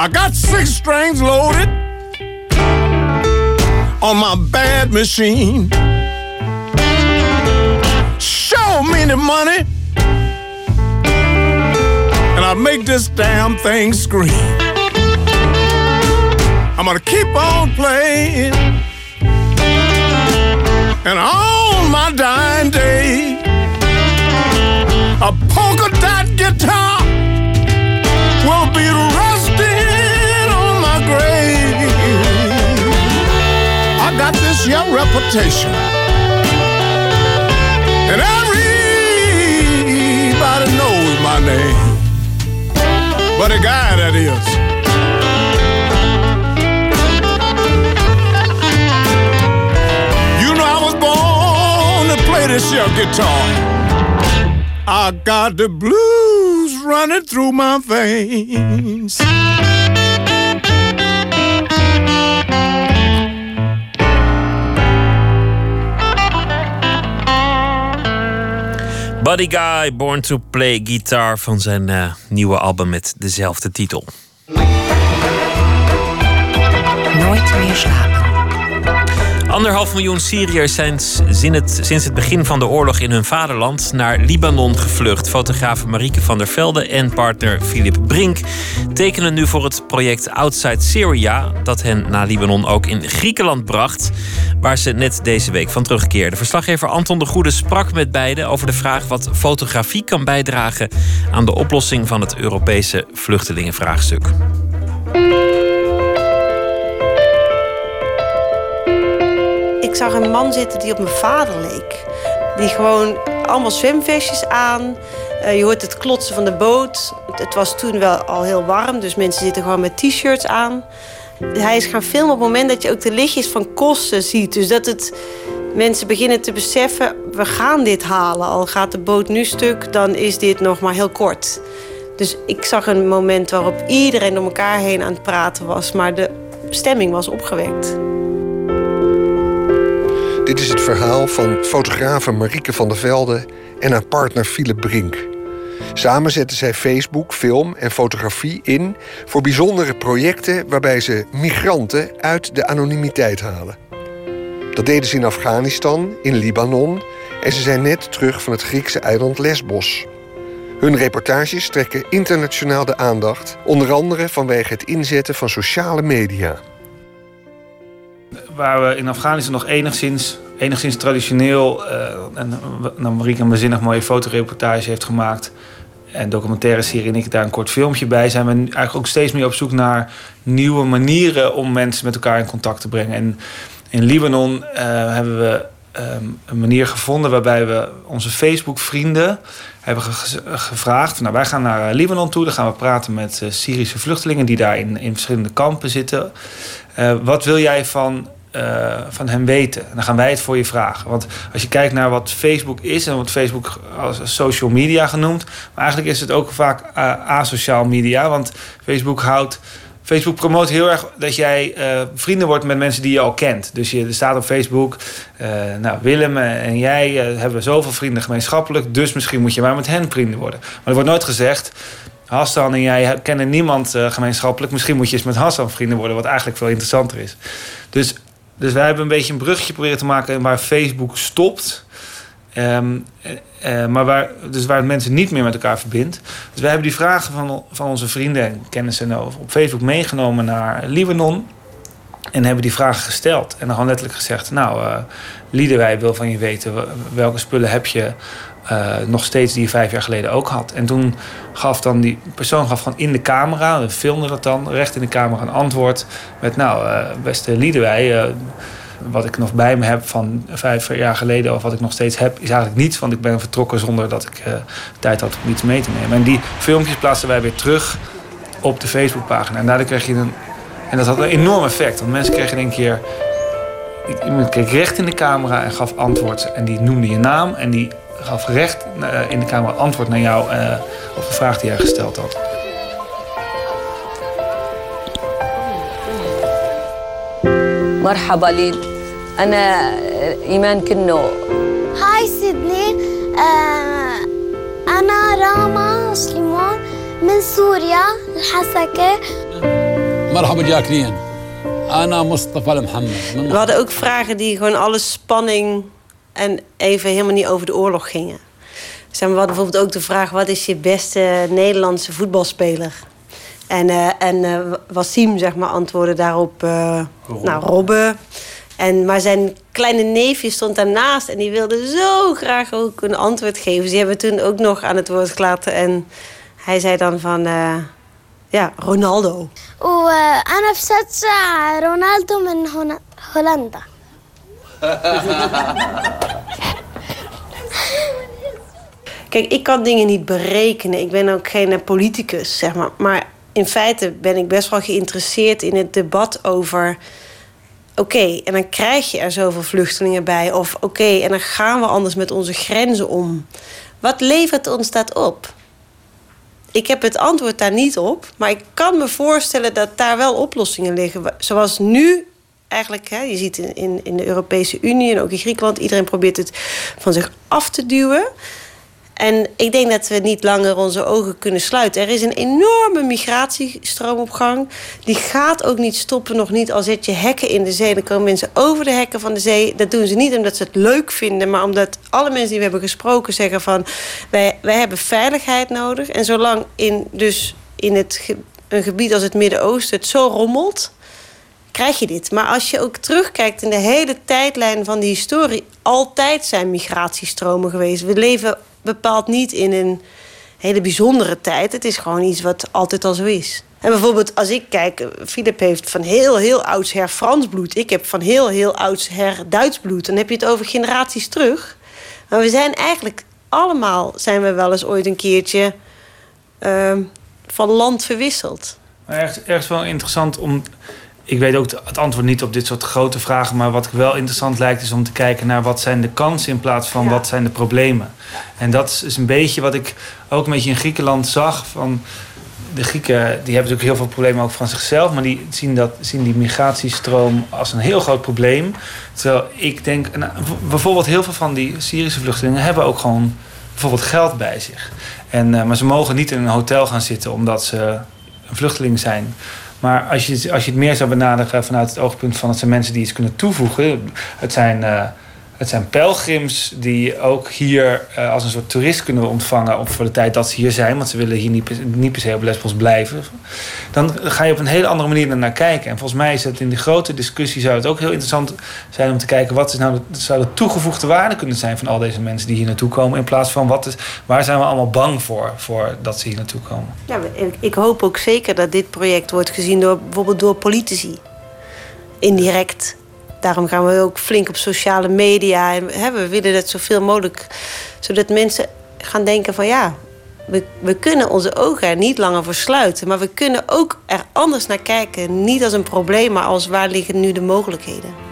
I got six strings loaded on my bad machine. Show me the money, and I'll make this damn thing scream. I'm gonna keep on playing, and on my dying day, a polka dot guitar will be rusting This young reputation, and everybody knows my name. But a guy that is. You know I was born to play this young guitar. I got the blues running through my veins. Buddy Guy, Born to Play Guitar van zijn uh, nieuwe album met dezelfde titel. Nooit meer slapen. Anderhalf miljoen Syriërs zijn sinds het begin van de oorlog in hun vaderland naar Libanon gevlucht. Fotograaf Marieke van der Velde en partner Philip Brink tekenen nu voor het project Outside Syria, dat hen naar Libanon ook in Griekenland bracht, waar ze net deze week van terugkeerden. Verslaggever Anton de Goede sprak met beiden over de vraag wat fotografie kan bijdragen aan de oplossing van het Europese vluchtelingenvraagstuk. Zag een man zitten die op mijn vader leek. Die gewoon allemaal zwemvestjes aan. Uh, je hoort het klotsen van de boot. Het was toen wel al heel warm, dus mensen zitten gewoon met t-shirts aan. Hij is gaan filmen op het moment dat je ook de lichtjes van kosten ziet. Dus dat het mensen beginnen te beseffen, we gaan dit halen. Al gaat de boot nu stuk, dan is dit nog maar heel kort. Dus ik zag een moment waarop iedereen door elkaar heen aan het praten was, maar de stemming was opgewekt. Dit is het verhaal van fotografe Marieke van der Velde en haar partner Philip Brink. Samen zetten zij Facebook, film en fotografie in voor bijzondere projecten waarbij ze migranten uit de anonimiteit halen. Dat deden ze in Afghanistan, in Libanon en ze zijn net terug van het Griekse eiland Lesbos. Hun reportages trekken internationaal de aandacht, onder andere vanwege het inzetten van sociale media waar we in Afghanistan nog enigszins, enigszins traditioneel... Uh, en nou, Marieke een bezinnig mooie fotoreportage heeft gemaakt... en documentaire serie en ik daar een kort filmpje bij... zijn we eigenlijk ook steeds meer op zoek naar nieuwe manieren... om mensen met elkaar in contact te brengen. En in Libanon uh, hebben we um, een manier gevonden... waarbij we onze Facebook-vrienden hebben gevraagd... nou, wij gaan naar Libanon toe, dan gaan we praten met Syrische vluchtelingen... die daar in, in verschillende kampen zitten... Wat wil jij van uh, van hem weten. En dan gaan wij het voor je vragen. Want als je kijkt naar wat Facebook is en wat Facebook als social media genoemd, maar eigenlijk is het ook vaak uh, asociaal media. Want Facebook houdt. Facebook promoot heel erg dat jij uh, vrienden wordt met mensen die je al kent. Dus je staat op Facebook. nou, Willem en jij hebben zoveel vrienden gemeenschappelijk. Dus misschien moet je maar met hen vrienden worden. Maar er wordt nooit gezegd. Hassan en jij kennen niemand gemeenschappelijk. Misschien moet je eens met Hassan vrienden worden, wat eigenlijk veel interessanter is. Dus dus wij hebben een beetje een brugje proberen te maken waar Facebook stopt. Ehm, eh, maar waar, dus waar mensen niet meer met elkaar verbindt. Dus wij hebben die vragen van, van onze vrienden en kennissen nou op Facebook meegenomen naar Libanon. En hebben die vragen gesteld. En dan gewoon letterlijk gezegd: Nou, uh, Liederwij wil van je weten welke spullen heb je uh, nog steeds die je vijf jaar geleden ook had. En toen gaf dan die persoon gaf gewoon in de camera, we filmden dat dan, recht in de camera een antwoord met nou, uh, beste Liederwij, uh, wat ik nog bij me heb van vijf jaar geleden of wat ik nog steeds heb, is eigenlijk niets, want ik ben vertrokken zonder dat ik tijd had om iets mee te nemen. En die filmpjes plaatsten wij weer terug op de Facebookpagina. En daardoor kreeg je een. En dat had een enorm effect, want mensen kregen in een keer. Iemand keek recht in de camera en gaf antwoord. En die noemde je naam en die gaf recht uh, in de Kamer antwoord naar jou uh, op de vraag die jij gesteld had. مرحبا ليل أنا إيمان كنو هاي سيدني أنا راما سليمان من سوريا الحسكة مرحبا جاكلين أنا مصطفى المحمد We hadden ook vragen die gewoon alle spanning en even helemaal niet over de oorlog gingen. Zeg we hadden bijvoorbeeld ook de vraag: wat is je beste Nederlandse voetbalspeler? En, uh, en uh, zeg maar, antwoordde daarop eh, Robben. Nou, En, maar zijn kleine neefje stond daarnaast en die wilde zo graag ook een antwoord geven. Dus Ze hebben toen ook nog aan het woord gelaten. En hij zei dan van, uh, ja, Ronaldo. Oh, uh, Anaf Ronaldo in Hollanda. Kijk, ik kan dingen niet berekenen. Ik ben ook geen politicus, zeg maar. Maar in feite ben ik best wel geïnteresseerd in het debat over. Oké, en dan krijg je er zoveel vluchtelingen bij. Of oké, en dan gaan we anders met onze grenzen om. Wat levert ons dat op? Ik heb het antwoord daar niet op. Maar ik kan me voorstellen dat daar wel oplossingen liggen. Zoals nu eigenlijk, hè, je ziet in, in de Europese Unie en ook in Griekenland, iedereen probeert het van zich af te duwen. En ik denk dat we niet langer onze ogen kunnen sluiten. Er is een enorme migratiestroom op gang. Die gaat ook niet stoppen, nog niet al zet je hekken in de zee. Dan komen mensen over de hekken van de zee. Dat doen ze niet omdat ze het leuk vinden, maar omdat alle mensen die we hebben gesproken zeggen van wij, wij hebben veiligheid nodig. En zolang in, dus in het, een gebied als het Midden-Oosten het zo rommelt, krijg je dit. Maar als je ook terugkijkt in de hele tijdlijn van de historie, altijd zijn migratiestromen geweest. We leven bepaald niet in een hele bijzondere tijd. Het is gewoon iets wat altijd al zo is. En bijvoorbeeld als ik kijk, Philip heeft van heel, heel oudsher Frans bloed. Ik heb van heel, heel oudsher Duits bloed. Dan heb je het over generaties terug. Maar we zijn eigenlijk allemaal, zijn we wel eens ooit een keertje ehm, van land verwisseld. Ergens, ergens wel interessant om. Ik weet ook het antwoord niet op dit soort grote vragen. Maar wat wel interessant lijkt, is om te kijken naar wat zijn de kansen in plaats van wat zijn de problemen. En dat is een beetje wat ik ook een beetje in Griekenland zag. Van de Grieken die hebben natuurlijk heel veel problemen ook van zichzelf. Maar die zien, dat, zien die migratiestroom als een heel groot probleem. Terwijl ik denk, nou, bijvoorbeeld heel veel van die Syrische vluchtelingen hebben ook gewoon bijvoorbeeld geld bij zich. En, uh, maar ze mogen niet in een hotel gaan zitten omdat ze een vluchteling zijn. Maar als je, als je het meer zou benaderen vanuit het oogpunt van het zijn mensen die iets kunnen toevoegen. Het zijn. Het zijn pelgrims die ook hier uh, als een soort toerist kunnen ontvangen voor de tijd dat ze hier zijn, want ze willen hier niet, niet per se op Lesbos blijven. Dan ga je op een hele andere manier naar kijken. En volgens mij is het in de grote discussie zou het ook heel interessant zijn om te kijken wat is nou de, zou de toegevoegde waarde kunnen zijn van al deze mensen die hier naartoe komen, in plaats van wat is, waar zijn we allemaal bang voor, voor dat ze hier naartoe komen. Ja, ik hoop ook zeker dat dit project wordt gezien door bijvoorbeeld door politici. Indirect daarom gaan we ook flink op sociale media. En hè, we willen dat zoveel mogelijk, zodat mensen gaan denken van ja, we, we kunnen onze ogen er niet langer voor sluiten. Maar we kunnen ook er anders naar kijken. Niet als een probleem, maar als waar liggen nu de mogelijkheden.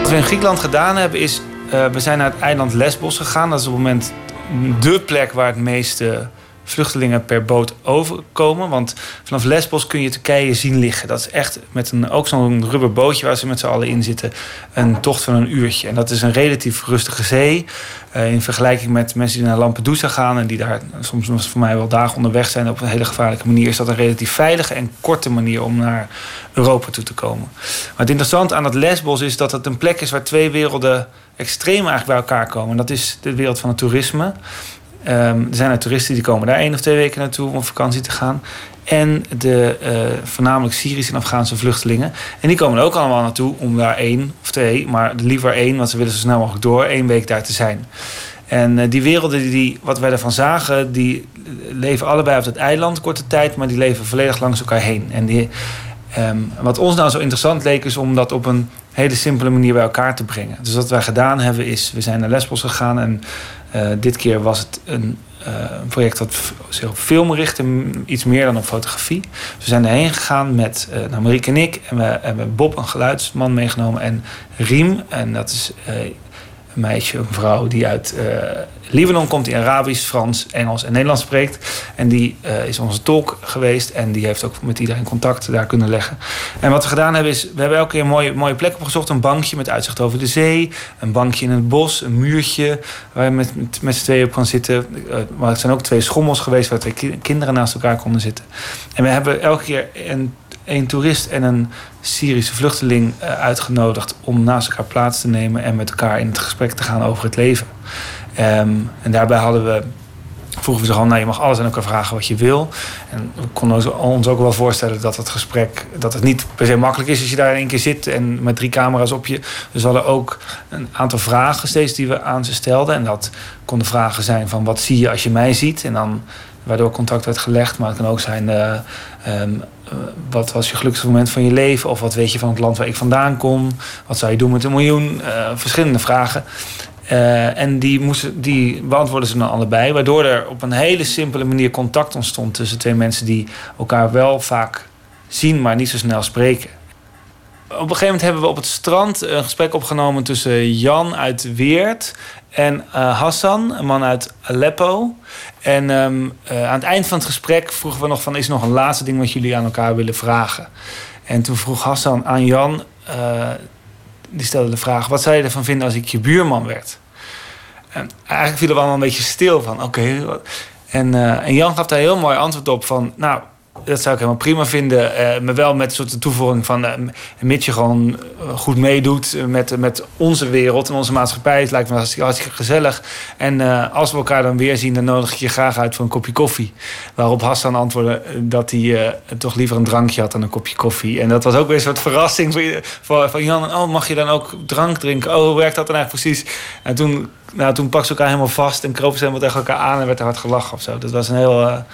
Wat we in Griekenland gedaan hebben is, uh, we zijn naar het eiland Lesbos gegaan. Dat is op het moment de plek waar het meeste vluchtelingen per boot overkomen. Want vanaf Lesbos kun je Turkije zien liggen. Dat is echt met een, ook zo'n rubberbootje waar ze met z'n allen in zitten. Een tocht van een uurtje. En dat is een relatief rustige zee. Uh, in vergelijking met mensen die naar Lampedusa gaan... en die daar soms voor mij wel dagen onderweg zijn... op een hele gevaarlijke manier... is dat een relatief veilige en korte manier om naar Europa toe te komen. Maar het interessante aan het Lesbos is dat het een plek is... waar twee werelden extreem eigenlijk bij elkaar komen. En dat is de wereld van het toerisme... Um, er zijn er toeristen die komen daar één of twee weken naartoe om op vakantie te gaan. En de uh, voornamelijk Syrische en Afghaanse vluchtelingen. En die komen er ook allemaal naartoe om daar één of twee, maar liever één, want ze willen zo snel mogelijk door, één week daar te zijn. En uh, die werelden, die, wat wij ervan zagen, die leven allebei op het eiland korte tijd, maar die leven volledig langs elkaar heen. En die, um, wat ons nou zo interessant leek, is om dat op een hele simpele manier bij elkaar te brengen. Dus wat wij gedaan hebben, is we zijn naar Lesbos gegaan en uh, dit keer was het een, een project dat zich op film richtte, iets meer dan op fotografie. We zijn erheen gegaan met uh, nou, Marieke en ik. En we hebben Bob, een geluidsman, meegenomen. En Riem, en dat is meisje, een vrouw die uit uh, Libanon komt, die Arabisch, Frans, Engels en Nederlands spreekt. En die uh, is onze tolk geweest en die heeft ook met iedereen contact daar kunnen leggen. En wat we gedaan hebben is, we hebben elke keer een mooie, mooie plek opgezocht. Een bankje met uitzicht over de zee, een bankje in het bos, een muurtje waar je met, met, met z'n tweeën op kan zitten. Uh, maar het zijn ook twee schommels geweest waar twee kinderen naast elkaar konden zitten. En we hebben elke keer een een toerist en een Syrische vluchteling uh, uitgenodigd om naast elkaar plaats te nemen en met elkaar in het gesprek te gaan over het leven. Um, en daarbij hadden we, vroegen we ze gewoon, nou, je mag alles aan elkaar vragen wat je wil. En we konden ons ook wel voorstellen dat het gesprek, dat het niet per se makkelijk is als je daar in één keer zit en met drie camera's op je. Dus we hadden ook een aantal vragen steeds die we aan ze stelden. En dat konden vragen zijn van wat zie je als je mij ziet? En dan waardoor contact werd gelegd. Maar het kan ook zijn, uh, um, wat was je gelukkigste moment van je leven? Of wat weet je van het land waar ik vandaan kom? Wat zou je doen met een miljoen? Uh, verschillende vragen. Uh, en die, moesten, die beantwoorden ze dan allebei. Waardoor er op een hele simpele manier contact ontstond tussen twee mensen die elkaar wel vaak zien, maar niet zo snel spreken. Op een gegeven moment hebben we op het strand een gesprek opgenomen tussen Jan uit Weert en uh, Hassan, een man uit Aleppo. En um, uh, aan het eind van het gesprek vroegen we nog van... is er nog een laatste ding wat jullie aan elkaar willen vragen? En toen vroeg Hassan aan Jan, eh, die stelde de vraag: wat zou je ervan vinden als ik je buurman werd? En eigenlijk vielen we allemaal een beetje stil van: oké. en, eh, en Jan gaf daar heel mooi antwoord op van: nou. Dat zou ik helemaal prima vinden. eh, maar wel met een soort toevoeging van... eh, mits je gewoon eh, goed meedoet met, met onze wereld en onze maatschappij. Het lijkt me hartstikke, gezellig. En als we elkaar dan weer zien, dan nodig ik je graag uit voor een kopje koffie. Waarop Hassan antwoordde dat hij toch liever een drankje had dan een kopje koffie. En dat was ook weer een soort verrassing voor, voor, van Jan. Oh, mag je dan ook drank drinken? Oh, hoe werkt dat dan eigenlijk precies? En toen, nou, toen pakten ze elkaar helemaal vast en kropen ze helemaal tegen elkaar aan en werd er hard gelachen of zo. Dat was een heel,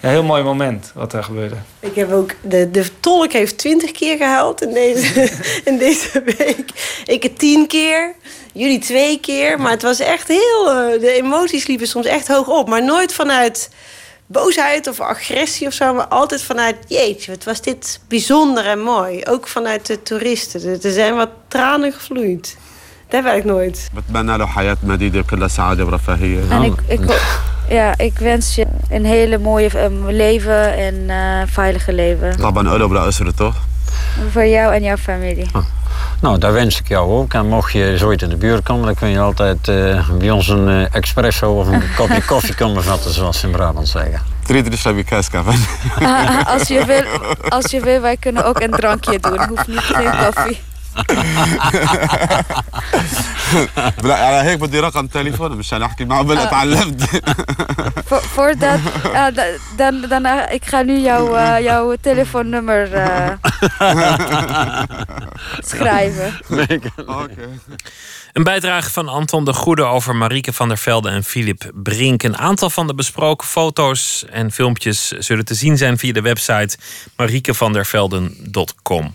ja, heel mooi moment wat daar gebeurde. Ik heb ook de, de tolk heeft twintig keer gehaald in deze, in deze week. Ik het tien keer, jullie twee keer. Maar het was echt heel. Eh, de emoties liepen soms echt hoog op. Maar nooit vanuit boosheid of agressie of zo. Maar altijd vanuit, jeetje, wat was dit bijzonder en mooi. Ook vanuit de toeristen. Er zijn wat tranen gevloeid. Dat werkt nooit. En ik, ik, ja, ik wens je een hele mooie ehm, leven en eh, veilige leven. Laban Udo er toch? Voor jou en jouw familie. Nou, daar wens ik jou ook. En mocht je zoiets in de buurt komen, dan kun je altijd eh, bij ons een eh, expresso of een kopje koffie komen vatten, zoals ze in Brabant zeggen. Drie heb je ah, ah, Als je wil, als je wil, wij kunnen ook een drankje doen. Hoeft niet geen koffie. لا على هيك بدي رقم تليفون مشان أحكي معه بلا تعلمت. فور ذات دان دان اكرالي ياو آه، ياو تليفون نمبر آه، سكرايفر أوكي. Een bijdrage van Anton de Goede over Marieke van der Velde en Philip Brink. Een aantal van de besproken foto's en filmpjes zullen te zien zijn via de website mariekevandervelden.com.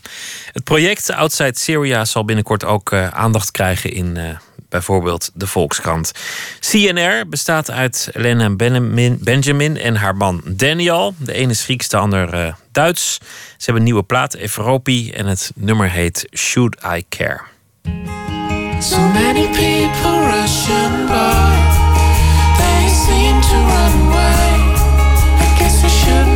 Het project Outside Syria zal binnenkort ook eh, aandacht krijgen in eh, bijvoorbeeld de Volkskrant. CNR bestaat uit Benjamin, Benjamin en haar man Daniel. De ene is Grieks, de ander eh, Duits. Ze hebben een nieuwe plaat, Evropi, en het nummer heet Should I Care. So many people rushing by, they seem to run away. I guess I shouldn't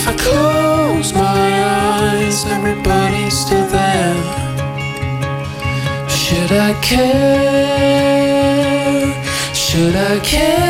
if I close my eyes, everybody's still there. Should I care? Should I care?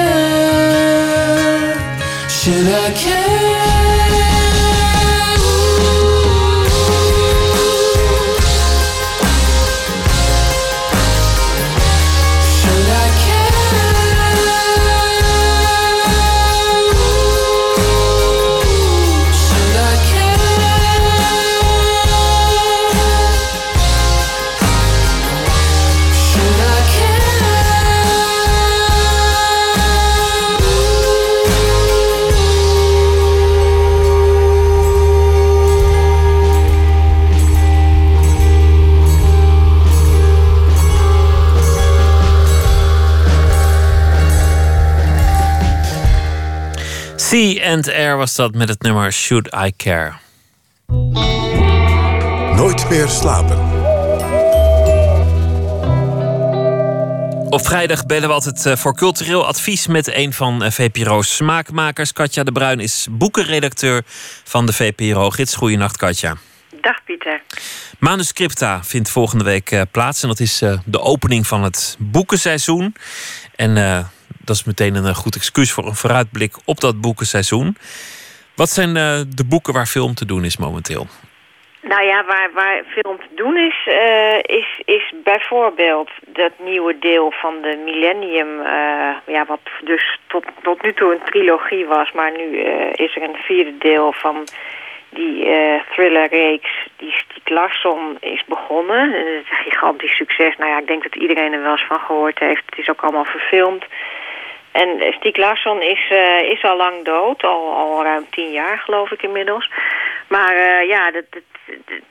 Air was dat met het nummer Should I Care. Nooit meer slapen. Op vrijdag bellen we altijd eh, voor cultureel advies met een van eh, VPRO's smaakmakers. Katja de Bruin is boekenredacteur van de VPRO. Gids, goeienacht Katja. Dag Pieter. Manuscripta vindt volgende week eh, plaats. En dat is eh, de opening van het boekenseizoen. En eh, dat is meteen een eh, goed excuus voor een vooruitblik op dat boekenseizoen. Wat zijn eh, de boeken waar om te doen is momenteel? Nou ja, waar, waar om te doen is, eh, is, is bijvoorbeeld dat nieuwe deel van de Millennium, ja, wat dus tot, tot nu toe een trilogie was, maar nu is er een vierde deel van die thrillerreeks die Stieg Larsson is begonnen. Het een gigantisch succes. Nou ja, ik denk dat iedereen er wel eens van gehoord heeft. Het is ook allemaal verfilmd. En Stieg Larsson is, eh, is al lang dood, al, al ruim tien jaar geloof ik inmiddels. Maar eh, ja, dat,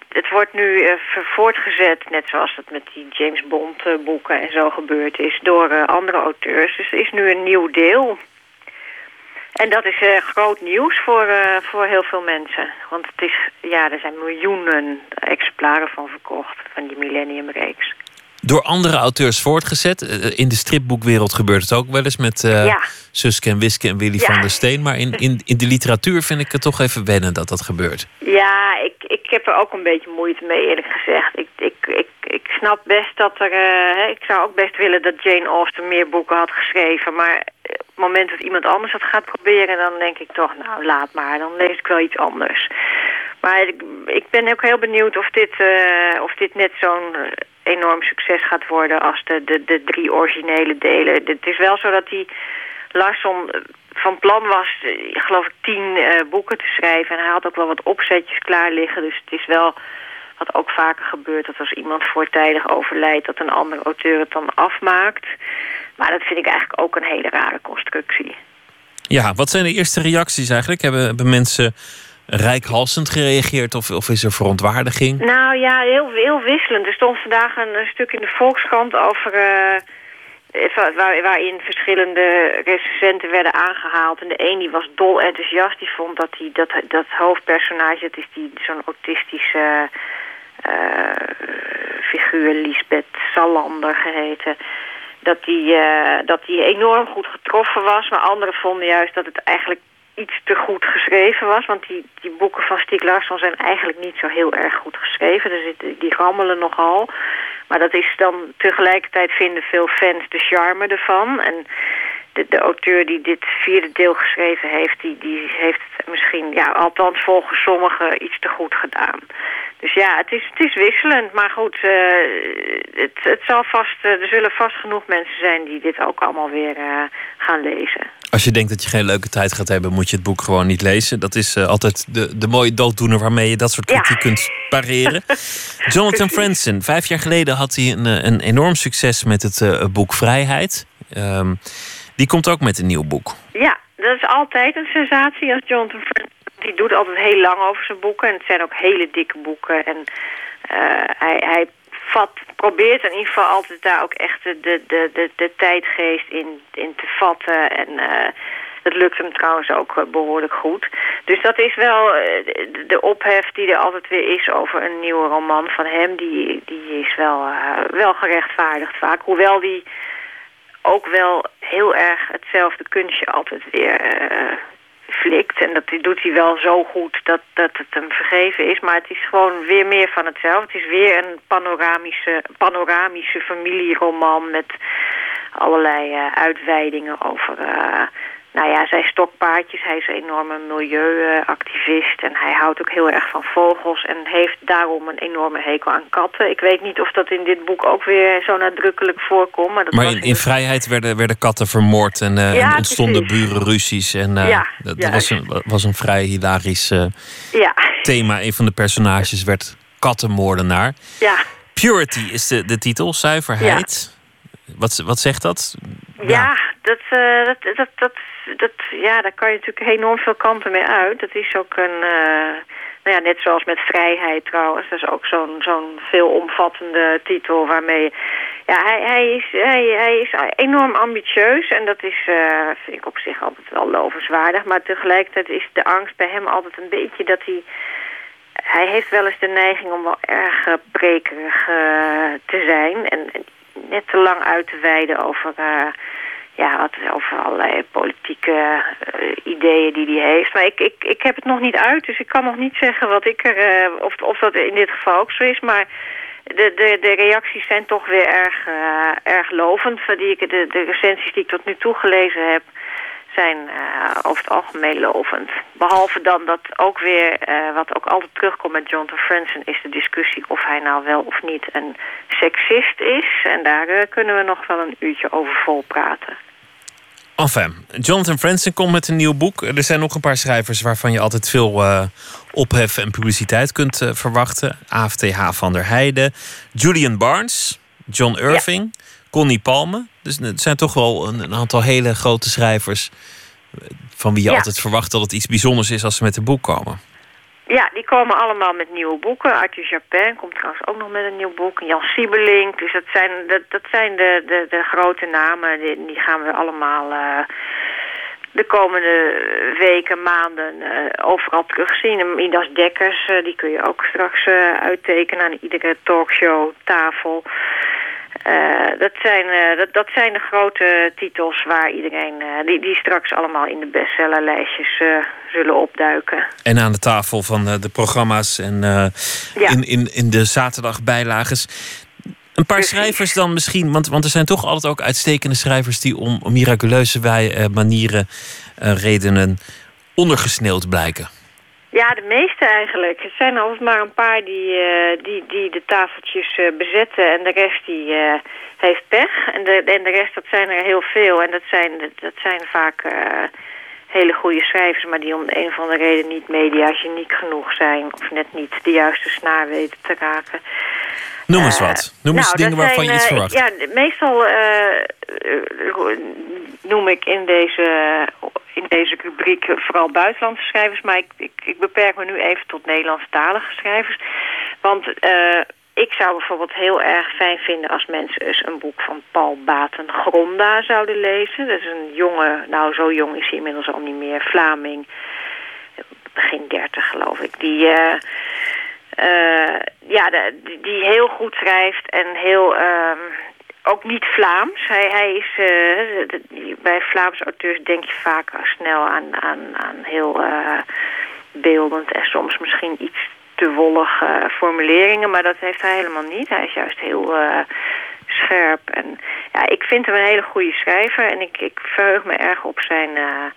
het wordt nu eh, voortgezet, net zoals het met die James Bond boeken en zo gebeurd is, door andere auteurs. Dus er is nu een nieuw deel. En dat is groot nieuws voor, voor heel veel mensen. Want het is, ja, er zijn miljoenen exemplaren van verkocht, van die Millennium-reeks. Door andere auteurs voortgezet. Eh, In de stripboekwereld gebeurt het ook wel eens met eh Ja. Suske en Wiske en Willy Ja. van der Steen. Maar in, in, in de literatuur vind ik het toch even wennen dat dat gebeurt. Ja, ik, ik heb er ook een beetje moeite mee, eerlijk gezegd. Ik, ik, ik, ik snap best dat er... eh, ik zou ook best willen dat Jane Austen meer boeken had geschreven. Maar eh, op het moment dat iemand anders het gaat proberen... dan denk ik toch, nou, laat maar. Dan lees ik wel iets anders. Maar ik, ik ben ook heel benieuwd of dit, eh, of dit net zo'n eh, enorm succes gaat worden... als de, de, de drie originele delen. Het is wel zo dat die Larsson eh, van plan was, eh, geloof ik, tien eh, boeken te schrijven. En hij had ook wel wat opzetjes klaar liggen. Dus het is wel wat ook vaker gebeurt... dat als iemand voortijdig overlijdt... dat een andere auteur het dan afmaakt. Maar dat vind ik eigenlijk ook een hele rare constructie. Ja, wat zijn de eerste reacties eigenlijk? Hebben mensen rijkhalsend gereageerd of, of is er verontwaardiging? Nou ja, heel, heel wisselend. Er stond vandaag een, stuk in de Volkskrant over... eh, waar, waarin verschillende recensenten werden aangehaald. En de een die was dol enthousiast. Die vond dat die, dat, dat hoofdpersonage, het is die, zo'n autistische eh, figuur, Lisbeth Salander geheten... Dat die, eh, dat die enorm goed getroffen was. Maar anderen vonden juist dat het eigenlijk iets te goed geschreven was. Want die, die boeken van Stieg Larsson zijn eigenlijk niet zo heel erg goed geschreven. Dus die, die rammelen nogal. Maar dat is dan tegelijkertijd vinden veel fans de charme ervan. En de, de auteur die dit vierde deel geschreven heeft... die, die heeft het misschien, ja, althans volgens sommigen, iets te goed gedaan. Dus ja, het is, het is wisselend. Maar goed, eh, het, het zal vast, eh, er zullen vast genoeg mensen zijn... die dit ook allemaal weer eh, gaan lezen. Als je denkt dat je geen leuke tijd gaat hebben, moet je het boek gewoon niet lezen. Dat is eh, altijd de, de mooie dooddoener waarmee je dat soort kritiek kunt pareren. Jonathan Franzen, vijf jaar geleden had hij een, eh, een enorm succes met het eh, boek Vrijheid. Ehm, die komt ook met een nieuw boek. Ja, dat is altijd een sensatie als Jonathan Franzen. Die doet altijd heel lang over zijn boeken. En het zijn ook hele dikke boeken. En hij, hij vat, probeert in ieder geval altijd daar ook echt de, de, de, de, tijdgeest in, in te vatten. En eh, Dat lukt hem trouwens ook eh, behoorlijk goed. Dus dat is wel eh, de- ophef die er altijd weer is over een nieuwe roman van hem. Die, die is wel, eh, wel gerechtvaardigd vaak. Hoewel die ook wel heel erg hetzelfde kunstje altijd weer eh, En dat doet hij wel zo goed dat, dat het hem vergeven is. Maar het is gewoon weer meer van hetzelfde. Het is weer een panoramische, panoramische familieroman met allerlei eh, uitweidingen over... eh, nou ja, zijn stokpaardjes. Hij is een enorme milieuactivist en hij houdt ook heel erg van vogels en heeft daarom een enorme hekel aan katten. Ik weet niet of dat in dit boek ook weer zo nadrukkelijk voorkomt. Maar, dat Maar was in, in vrijheid werden, werden katten vermoord en, eh, Ja, en ontstonden precies. burenruzies. En eh, Ja, dat, was, een, was een vrij hilarisch eh, Ja, thema. Een van de personages werd kattenmoordenaar. ja, Purity is de, de titel, zuiverheid. Wat, wat zegt dat? ja. dat, dat, dat, dat, dat, ja, daar kan je natuurlijk enorm veel kanten mee uit. Dat is ook een, eh, nou ja, net zoals met vrijheid trouwens. Dat is ook zo'n zo'n veelomvattende titel waarmee... Ja, hij, hij, is, hij, hij is enorm ambitieus en dat is, eh, vind ik op zich altijd wel lovenswaardig. Maar tegelijkertijd is de angst bij hem altijd een beetje dat hij... Hij heeft wel eens de neiging om wel erg eh, brekerig eh, te zijn en en net te lang uit te wijden over... ja, wat, over allerlei politieke eh, ideeën die hij heeft. Maar ik, ik, ik heb het nog niet uit, dus ik kan nog niet zeggen wat ik er, eh, of, of dat in dit geval ook zo is. Maar de, de, de reacties zijn toch weer erg, eh, erg lovend. Die de, de recensies die ik tot nu toe gelezen heb, zijn over het algemeen lovend. Behalve dan dat ook weer, wat ook altijd terugkomt met Jonathan Franzen... is de discussie of hij nou wel of niet een seksist is. En daar kunnen we nog wel een uurtje over vol praten. Enfin, Jonathan Franzen komt met een nieuw boek. Er zijn nog een paar schrijvers waarvan je altijd veel eh, ophef en publiciteit kunt eh, verwachten. AFTH van der Heijden, Julian Barnes, John Irving, Connie Palme. Dus het zijn toch wel een, een aantal hele grote schrijvers... eh, van wie je Ja. altijd verwacht dat het iets bijzonders is als ze met een boek komen. Ja, die komen allemaal met nieuwe boeken. Arthur Japin komt trouwens ook nog met een nieuw boek. Jan Siebelink. Dus dat zijn, dat, dat zijn de, de, de grote namen. Die, gaan we allemaal eh, de komende weken, maanden eh, overal terugzien. En Midas Dekkers, eh, die kun je ook straks uittekenen aan iedere talkshow, tafel. Eh, dat, zijn, eh, dat, dat zijn de grote titels waar iedereen, eh, die, die straks allemaal in de bestsellerlijstjes zullen opduiken. En aan de tafel van de programma's en Ja. in, in, in de zaterdagbijlages. Een paar schrijvers dan misschien, want, want er zijn toch altijd ook uitstekende schrijvers die om, om miraculeuze wij, eh, manieren, eh, redenen ondergesneeuwd blijken. Ja, de meeste eigenlijk. Het zijn altijd maar een paar die, eh, die, die de tafeltjes eh, bezetten en de rest die eh, heeft pech. En de, en de rest, dat zijn er heel veel. En dat zijn, dat zijn vaak hele goede schrijvers, maar die om de een of andere reden niet mediageniek genoeg zijn. Of net niet de juiste snaar weten te raken. Noem eens Eh, wat. Noem eens nou, dingen waarvan je zijn, iets eh, verwacht. Ja, meestal eh, noem ik in deze, in deze rubriek vooral buitenlandse schrijvers. Maar ik, ik, ik beperk me nu even tot Nederlandstalige schrijvers. Want ik zou bijvoorbeeld heel erg fijn vinden als mensen eens een boek van Paul Baten Gronda zouden lezen. Dat is een jonge, nou zo jong is hij inmiddels al niet meer, Vlaming. Begin dertig geloof ik. Die... eh, eh, ja, die- heel goed schrijft en heel... ehm, ook niet Vlaams. Hij, hij is, eh, bij Vlaamse auteurs denk je vaak snel aan, aan, aan heel beeldend en soms misschien iets te wollige formuleringen. Maar dat heeft hij helemaal niet. Hij is juist heel eh, scherp. En ja, ik vind hem een hele goede schrijver. En ik, ik verheug me erg op zijn, eh,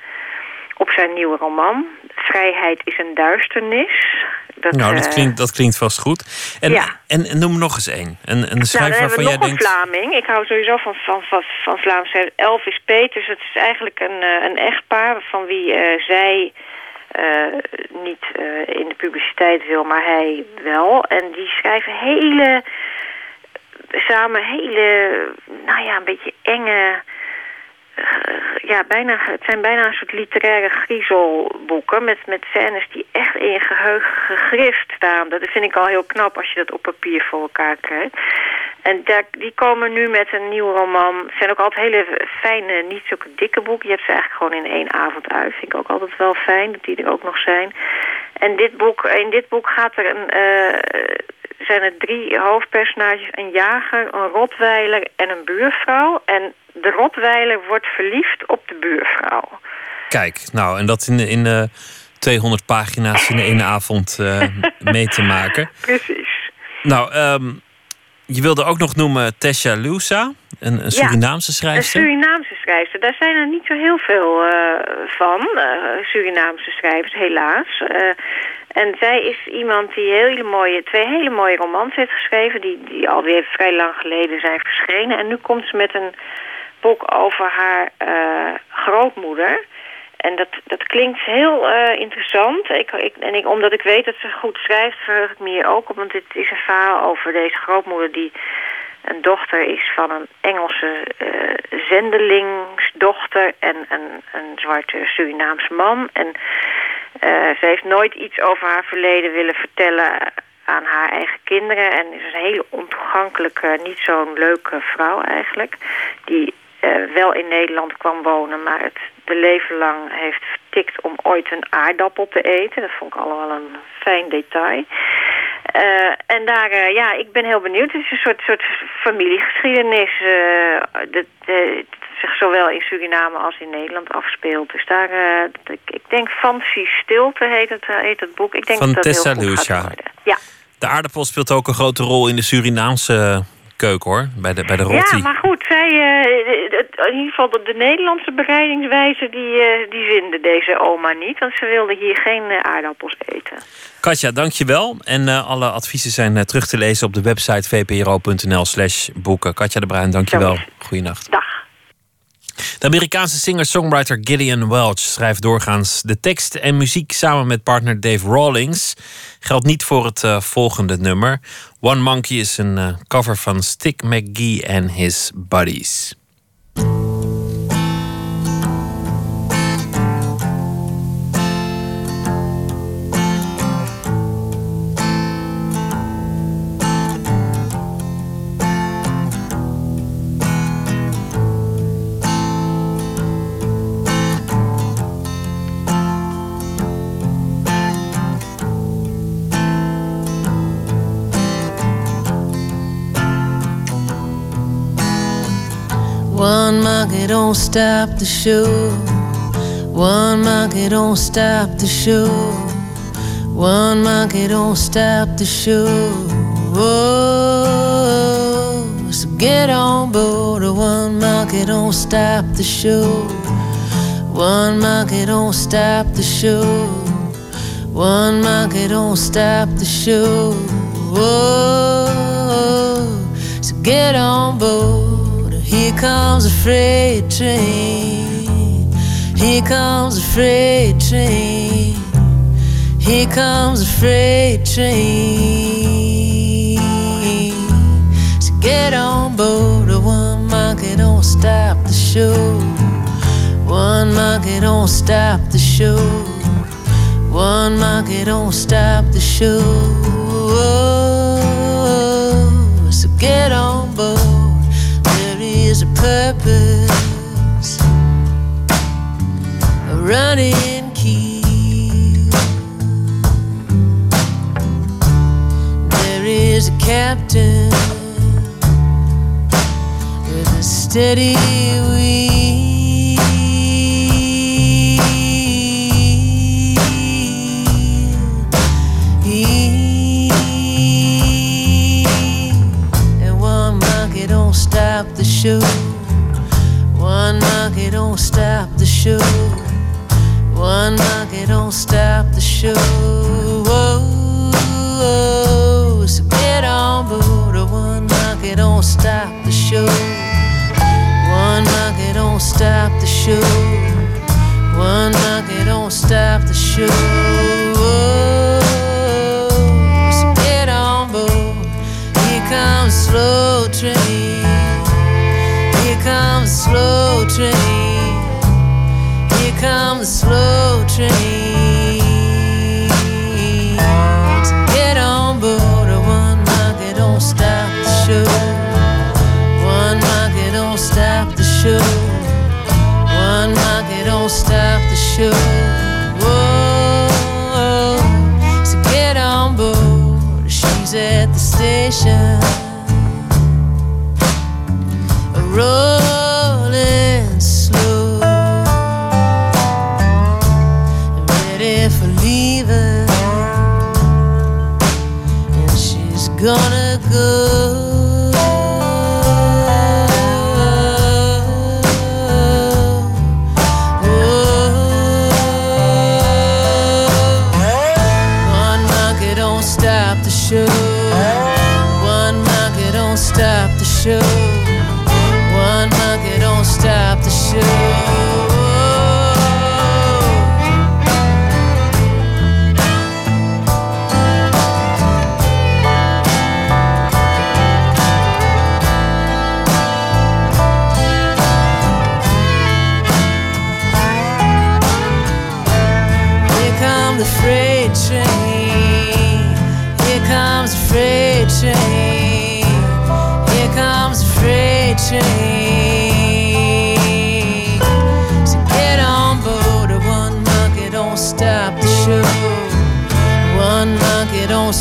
op zijn nieuwe roman. Vrijheid is een duisternis. Dat, nou, dat eh, klinkt, dat klinkt vast goed. En, Ja. en, en noem nog eens één. Een, een nou, schrijver we waarvan nog jij een denkt... Vlaming. Ik hou sowieso van, van, van, van Vlaams schrijvers. Elvis Peters, het is eigenlijk een, een echtpaar van wie zij niet eh, in de publiciteit wil, maar hij wel. En die schrijven hele, samen hele, nou ja, een beetje enge... eh, ja, bijna, het zijn bijna een soort literaire griezelboeken met, met scènes die echt in je geheugen gegrift staan. Dat vind ik al heel knap als je dat op papier voor elkaar krijgt. En die komen nu met een nieuwe roman. Het zijn ook altijd hele fijne, niet zulke dikke boeken. Je hebt ze eigenlijk gewoon in één avond uit. Vind ik ook altijd wel fijn dat die er ook nog zijn. En dit boek, in dit boek gaat er een, eh, zijn er drie hoofdpersonages. Een jager, een rotweiler en een buurvrouw. En de rotweiler wordt verliefd op de buurvrouw. Kijk, nou, en dat in, in eh, 200 pagina's in één avond eh, mee te maken. Precies. Nou, ehm, je wilde ook nog noemen Tesha Lusa, een, een Surinaamse Een schrijfster. Surinaamse Daar zijn er niet zo heel veel eh, van, eh, Surinaamse schrijvers, helaas. Eh, en zij is iemand die hele mooie, twee hele mooie romans heeft geschreven... die, die alweer vrij lang geleden zijn verschenen. En nu komt ze met een boek over haar grootmoeder... En dat, dat klinkt heel interessant. Ik, ik, en ik, omdat ik weet dat ze goed schrijft, verheug ik me hier ook op. Want dit is een verhaal over deze grootmoeder die een dochter is van een Engelse eh, zendelingsdochter en een, een zwarte Surinaamse man. En eh, ze heeft nooit iets over haar verleden willen vertellen aan haar eigen kinderen. En is een hele ontoegankelijke, niet zo'n leuke vrouw eigenlijk. Die eh, wel in Nederland kwam wonen, maar het de leven lang heeft vertikt om ooit een aardappel te eten. Dat vond ik allemaal een fijn detail. Eh, en daar, eh, ja, ik ben heel benieuwd. Het is een soort, soort familiegeschiedenis uh, dat, dat zich zowel in Suriname als in Nederland afspeelt. Dus daar, ik, ik, denk Fancy Stilte heet het, heet het boek. Ik denk Van dat dat Tessa heel goed gaat Lucia. worden. Ja. De aardappel speelt ook een grote rol in de Surinaamse keuken hoor, bij de, bij de rotti. Ja, maar goed, zij, het, in ieder geval de, de Nederlandse bereidingswijze, die, uh, die vinden deze oma niet. Want ze wilde hier geen uh, aardappels eten. Katja, dankjewel. En alle adviezen zijn terug te lezen op de website vpro.nl slash boeken. Katja de Bruin, dankjewel. Goeienacht. Dag. De Amerikaanse singer-songwriter Gillian Welch schrijft doorgaans de tekst en muziek samen met partner Dave Rawlings. Geldt niet voor het uh, volgende nummer. One Monkey is een uh, cover van Stick McGee and His Buddies. One monkey don't stop the show. One monkey don't stop the show. One monkey don't stop the show. Oh, so get on board. One monkey don't stop the show. One monkey don't stop the show. One monkey don't stop the show. Oh, so get on board. Here comes a freight train. Here comes a freight train. Here comes a freight train. So get on board. One monkey don't stop the show. One monkey don't stop the show. One monkey don't stop the show. So get on purpose, a running key. There is a captain with a steady wheel. don't stop the show. Don't stop the show. One monkey don't stop the show. Whoa, whoa. So get on board. One monkey don't stop the show. One monkey don't stop the show. One monkey don't stop the show. Whoa, so get on board. Here comes slow train Here comes slow train the slow trains. Get on board one don't stop the show. One don't stop the show. One don't stop the show.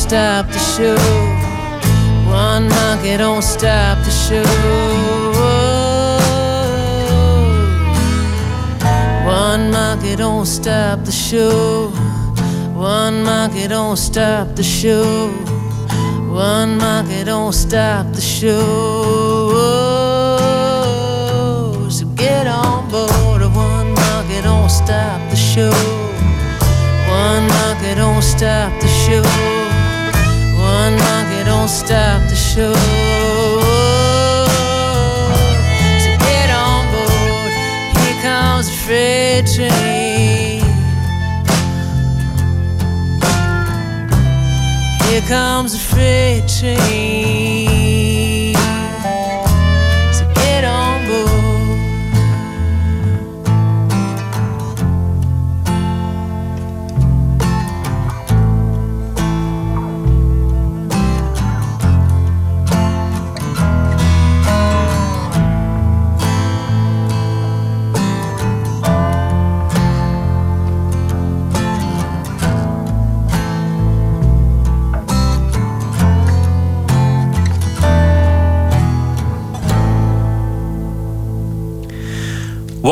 Stop the show. One monkey don't stop the show. One monkey don't stop the show. One monkey don't stop the show. One monkey don't stop the show. So get on board. One monkey don't stop the show. One monkey don't stop the show. One monkey don't stop the show. So get on board. Here comes the freight train. Here comes the freight train.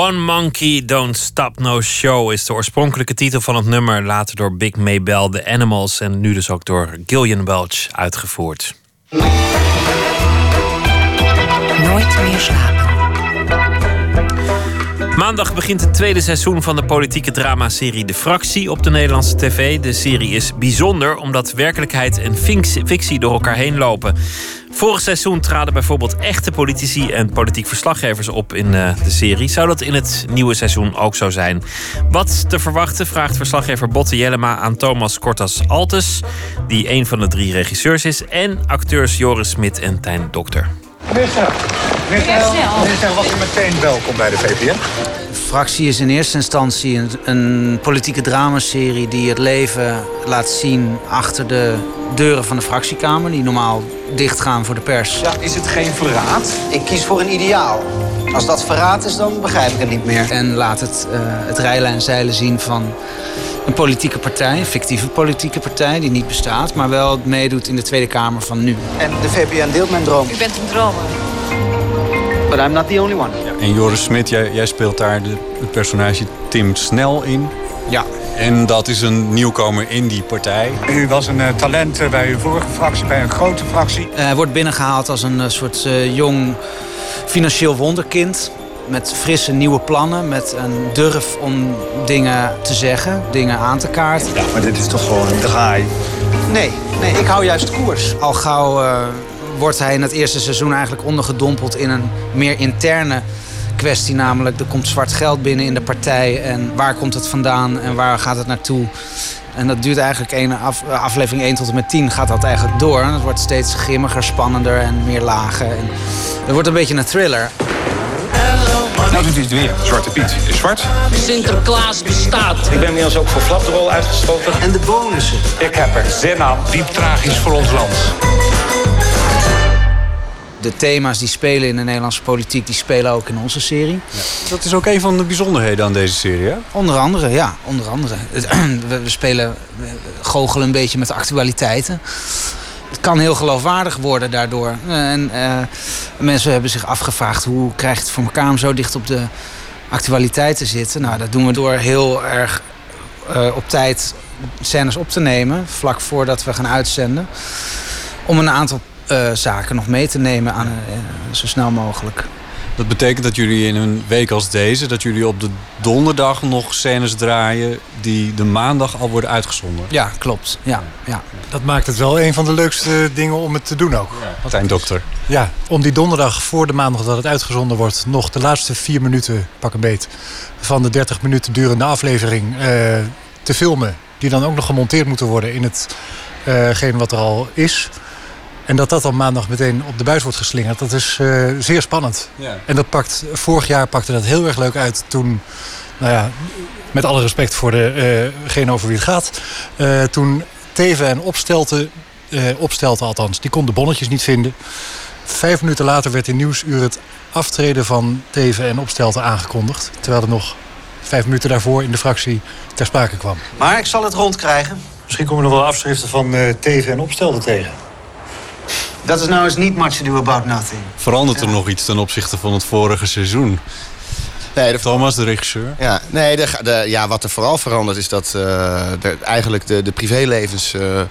One Monkey Don't Stop No Show is de oorspronkelijke titel van het nummer. Later door Big Maybell, The Animals en nu dus ook door Gillian Welch uitgevoerd. Nooit meer slapen. Maandag begint het tweede seizoen van de politieke dramaserie De Fractie op de Nederlandse tv. De serie is bijzonder omdat werkelijkheid en fictie door elkaar heen lopen. Vorig seizoen traden bijvoorbeeld echte politici en politiek verslaggevers op in eh, de serie. Zou dat in het nieuwe seizoen ook zo zijn? Wat te verwachten vraagt verslaggever Botte Jellema aan Thomas Kortas Altes, die een van de drie regisseurs is, en acteurs Joris Smit en Tijn Dokter. Minister, minister, minister, was u meteen welkom bij de VPN? De fractie is in eerste instantie een, een politieke dramaserie die het leven laat zien achter de deuren van de fractiekamer, die normaal dichtgaan voor de pers. Ja, is het geen verraad? Ik kies voor een ideaal. Als dat verraad is, dan begrijp ik het niet meer. En laat het, eh, het rijlen en zeilen zien van een politieke partij, een fictieve politieke partij die niet bestaat, maar wel meedoet in de Tweede Kamer van nu. En de VPN deelt mijn droom. U bent een dromer. But I'm not the only one. En Joris Smit, jij, jij speelt daar de, het personage Tim Snel in. Ja. En dat is een nieuwkomer in die partij. U was een eh, talent eh, bij uw vorige fractie, bij een grote fractie. Eh, Hij wordt binnengehaald als een soort eh, jong financieel wonderkind. Met frisse nieuwe plannen, met een durf om dingen te zeggen, dingen aan te kaarten. Ja, maar dit is toch gewoon een draai? Nee, nee, ik hou juist koers. Al gauw eh, wordt hij in het eerste seizoen eigenlijk ondergedompeld in een meer interne kwestie. Namelijk, er komt zwart geld binnen in de partij. En waar komt het vandaan en waar gaat het naartoe? En dat duurt eigenlijk een af, aflevering 1 tot en met 10 gaat dat eigenlijk door. En het wordt steeds grimmiger, spannender en meer lagen. En het wordt een beetje een thriller. Nou doet hij het weer. Zwarte Piet is zwart. Sinterklaas bestaat. Ik ben inmiddels ook voor flapdrol uitgesproken. En de bonussen. Ik heb er zin aan. Diep tragisch voor ons land. De thema's die spelen in de Nederlandse politiek, die spelen ook in onze serie. Dat is ook een van de bijzonderheden aan deze serie, hè? Onder andere, ja, onder andere. We, spelen, we goochelen een beetje met de actualiteiten. Het kan heel geloofwaardig worden daardoor. En eh, mensen hebben zich afgevraagd hoe krijg je het voor elkaar om zo dicht op de actualiteit te zitten. Nou, dat doen we door heel erg eh, op tijd scènes op te nemen, vlak voordat we gaan uitzenden. Om een aantal eh, zaken nog mee te nemen aan, eh, zo snel mogelijk. Dat betekent dat jullie in een week als deze... dat jullie op de donderdag nog scènes draaien... die de maandag al worden uitgezonden. Ja, klopt. Ja, ja. Dat maakt het wel een van de leukste dingen om het te doen ook. Martijn Dokter. Ja, om die donderdag voor de maandag dat het uitgezonden wordt... nog de laatste vier minuten, pak een beet... van de 30 minuten durende aflevering eh, te filmen... die dan ook nog gemonteerd moeten worden in hetgeen wat er al is... En dat dat dan maandag meteen op de buis wordt geslingerd, dat is eh, zeer spannend. Ja. En dat pakt, vorig jaar pakte dat heel erg leuk uit toen, nou ja, met alle respect voor degene over wie het gaat, eh, toen Teven en Opstelten, eh, Opstelten althans, die kon de bonnetjes niet vinden. Vijf minuten later werd in Nieuwsuur het aftreden van Teven en Opstelten aangekondigd. Terwijl er nog vijf minuten daarvoor in de fractie ter sprake kwam. Maar ik zal het rondkrijgen. Misschien komen er nog wel afschriften van eh Teven en Opstelten tegen. Dat is nou eens niet much to do about nothing. Verandert er nog iets ten opzichte van het vorige seizoen? Nee, de, Thomas, de regisseur. Ja, nee, de, de, ja, wat er vooral verandert is dat eh, er eigenlijk de, de privélevens eh,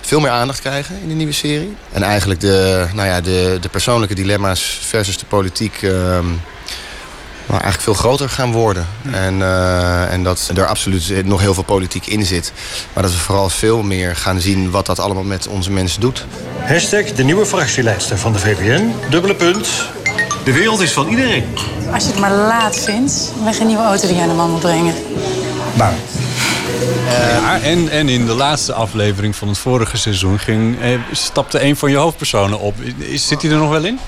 veel meer aandacht krijgen in de nieuwe serie. En eigenlijk de, nou ja, de, de persoonlijke dilemma's versus de politiek ehm, nou, eigenlijk veel groter gaan worden. En, eh, en dat er absoluut nog heel veel politiek in zit. Maar dat we vooral veel meer gaan zien wat dat allemaal met onze mensen doet. Hashtag de nieuwe fractielijster van de VPN. Dubbele punt. De wereld is van iedereen. Als je het maar laat vindt, weg een nieuwe auto die je aan de man moet brengen. Maar ja, en, en in de laatste aflevering van het vorige seizoen ging, eh, stapte een van je hoofdpersonen op. Is, zit hij er nog wel in?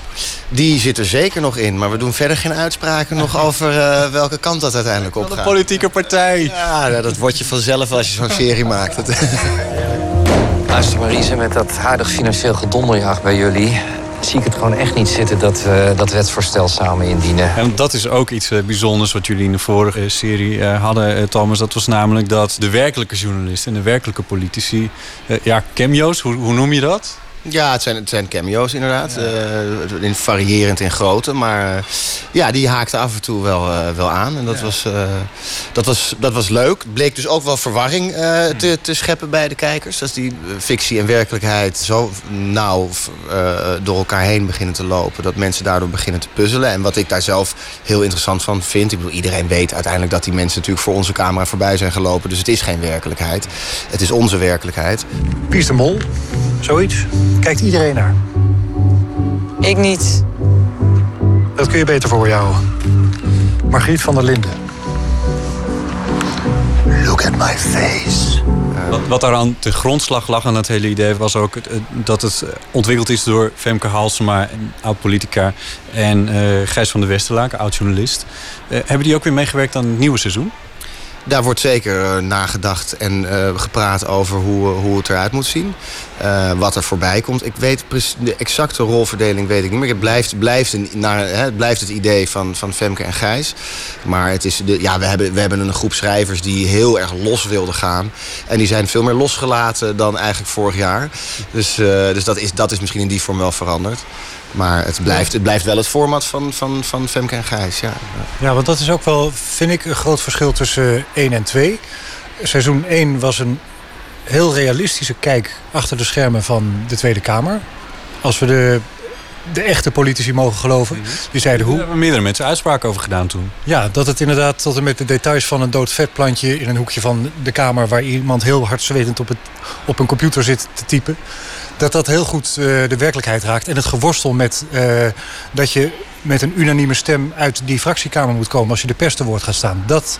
Die zit er zeker nog in, maar we doen verder geen uitspraken nog over eh, welke kant dat uiteindelijk op Een politieke partij. Ja, nou, dat word je vanzelf als je zo'n serie maakt. Luister Marise, met dat huidig financieel gedonderjaag bij jullie... zie ik het gewoon echt niet zitten dat we dat wetsvoorstel samen indienen. En dat is ook iets eh, bijzonders wat jullie in de vorige eh, serie eh, hadden, eh, Thomas. Dat was namelijk dat de werkelijke journalisten en de werkelijke politici... eh, ja, cameo's, hoe, hoe noem je dat? Ja, het zijn, het zijn cameo's inderdaad. Eh, in, variërend in grootte. Maar eh, ja, die haakte af en toe wel, eh, wel aan. En dat, was, eh, dat, was, dat was leuk. Het bleek dus ook wel verwarring eh, te, te scheppen bij de kijkers. Als die fictie en werkelijkheid zo nauw eh, door elkaar heen beginnen te lopen. Dat mensen daardoor beginnen te puzzelen. En wat ik daar zelf heel interessant van vind. Ik bedoel, iedereen weet uiteindelijk dat die mensen natuurlijk voor onze camera voorbij zijn gelopen. Dus het is geen werkelijkheid. Het is onze werkelijkheid. Pies de Mol, zoiets. Kijkt iedereen naar. Ik niet. Dat kun je beter voor houden. Margriet van der Linden. Look at my face. Wat, wat daaraan ten grondslag lag aan het hele idee was ook het- dat het eh, ontwikkeld is door Femke Halsema, een oud-politica, en eh, Gijs van der Westerlaak, oud-journalist. Eh, hebben die ook weer meegewerkt aan het nieuwe seizoen? Daar wordt zeker eh, nagedacht en eh, gepraat over hoe, eh, hoe het eruit moet zien. Wat er voorbij komt. Ik weet de exacte rolverdeling weet ik niet meer. Het blijft, blijft, een, naar, het, blijft het idee van, van Femke en Gijs. Maar het is de, ja, we, hebben, we hebben een groep schrijvers die heel erg los wilden gaan. En die zijn veel meer losgelaten dan eigenlijk vorig jaar. Dus, dus dat, is, dat is misschien in die vorm wel veranderd. Maar het blijft, het blijft wel het format van, van, van Femke en Gijs. Ja. Ja, want dat is ook wel, vind ik, een groot verschil tussen 1 en 2. Seizoen 1 was een heel realistische kijk achter de schermen van de Tweede Kamer. Als we de, de echte politici mogen geloven. Die zeiden hoe... Daar hebben meerdere mensen uitspraken over gedaan toen. Ja, dat het inderdaad tot en met de details van een dood vetplantje in een hoekje van de kamer waar iemand heel hard zwetend op, het, op een computer zit te typen. Dat dat heel goed eh, de werkelijkheid raakt. En het geworstel met eh, dat je met een unanieme stem uit die fractiekamer moet komen als je de pers te woord gaat staan. Dat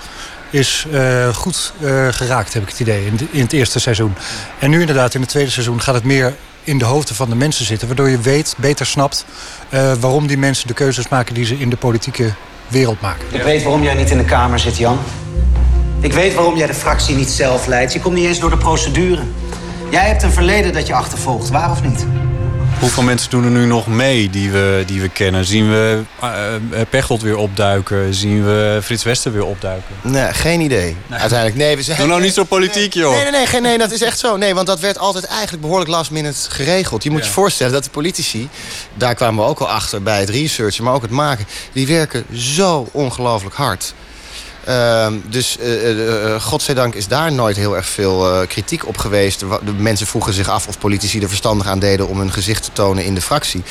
is eh, goed geraakt, heb ik het idee, in, in het eerste seizoen. En nu inderdaad, in het tweede seizoen gaat het meer in de hoofden van de mensen zitten. Waardoor je weet, beter snapt, waarom die mensen de keuzes maken die ze in de politieke wereld maken. Ik weet waarom jij niet in de Kamer zit, Jan. Ik weet waarom jij de fractie niet zelf leidt. Je komt niet eens door de procedure. Jij hebt een verleden dat je achtervolgt, waar of niet? Hoeveel mensen doen er nu nog mee die we, die we kennen? Zien we eh, Pechtold weer opduiken? Zien we Frits Wester weer opduiken? Nee, geen idee. Uiteindelijk, nee. We zijn, Doe nou niet zo politiek, joh. Nee, nee, nee, nee, dat is echt zo. Nee, want dat werd altijd eigenlijk behoorlijk last minute geregeld. Je moet je voorstellen dat de politici, daar kwamen we ook al achter bij het researchen, maar ook het maken, die werken zo ongelooflijk hard. Ehm, dus eh, eh, eh, godzijdank is daar nooit heel erg veel kritiek op geweest. De mensen vroegen zich af of politici er verstandig aan deden om hun gezicht te tonen in de fractie.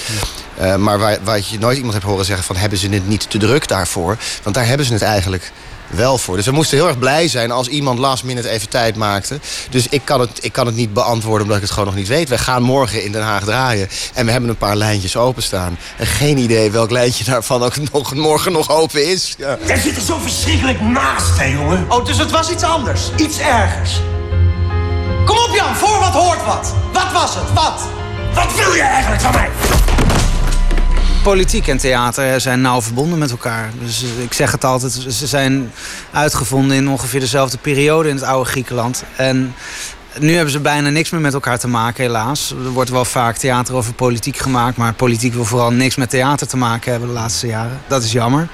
Maar waar, waar je nooit iemand hebt horen zeggen van hebben ze het niet te druk daarvoor? Want daar hebben ze het eigenlijk wel voor. Dus we moesten heel erg blij zijn als iemand last minute even tijd maakte. Dus ik kan, het, ik kan het niet beantwoorden omdat ik het gewoon nog niet weet. We gaan morgen in Den Haag draaien en we hebben een paar lijntjes openstaan. En geen idee welk lijntje daarvan ook nog, morgen nog open is. Ja. Jij zit er zo verschrikkelijk naast, hè, jongen? Oh, dus het was iets anders. Iets ergers. Kom op, Jan. Voor wat hoort wat. Wat was het? Wat? Wat wil je eigenlijk van mij? Politiek en theater zijn nauw verbonden met elkaar. Dus eh, ik zeg het altijd, ze zijn uitgevonden in ongeveer dezelfde periode in het oude Griekenland. En nu hebben ze bijna niks meer met elkaar te maken, helaas. Er wordt wel vaak theater over politiek gemaakt, maar politiek wil vooral niks met theater te maken hebben de laatste jaren. Dat is jammer.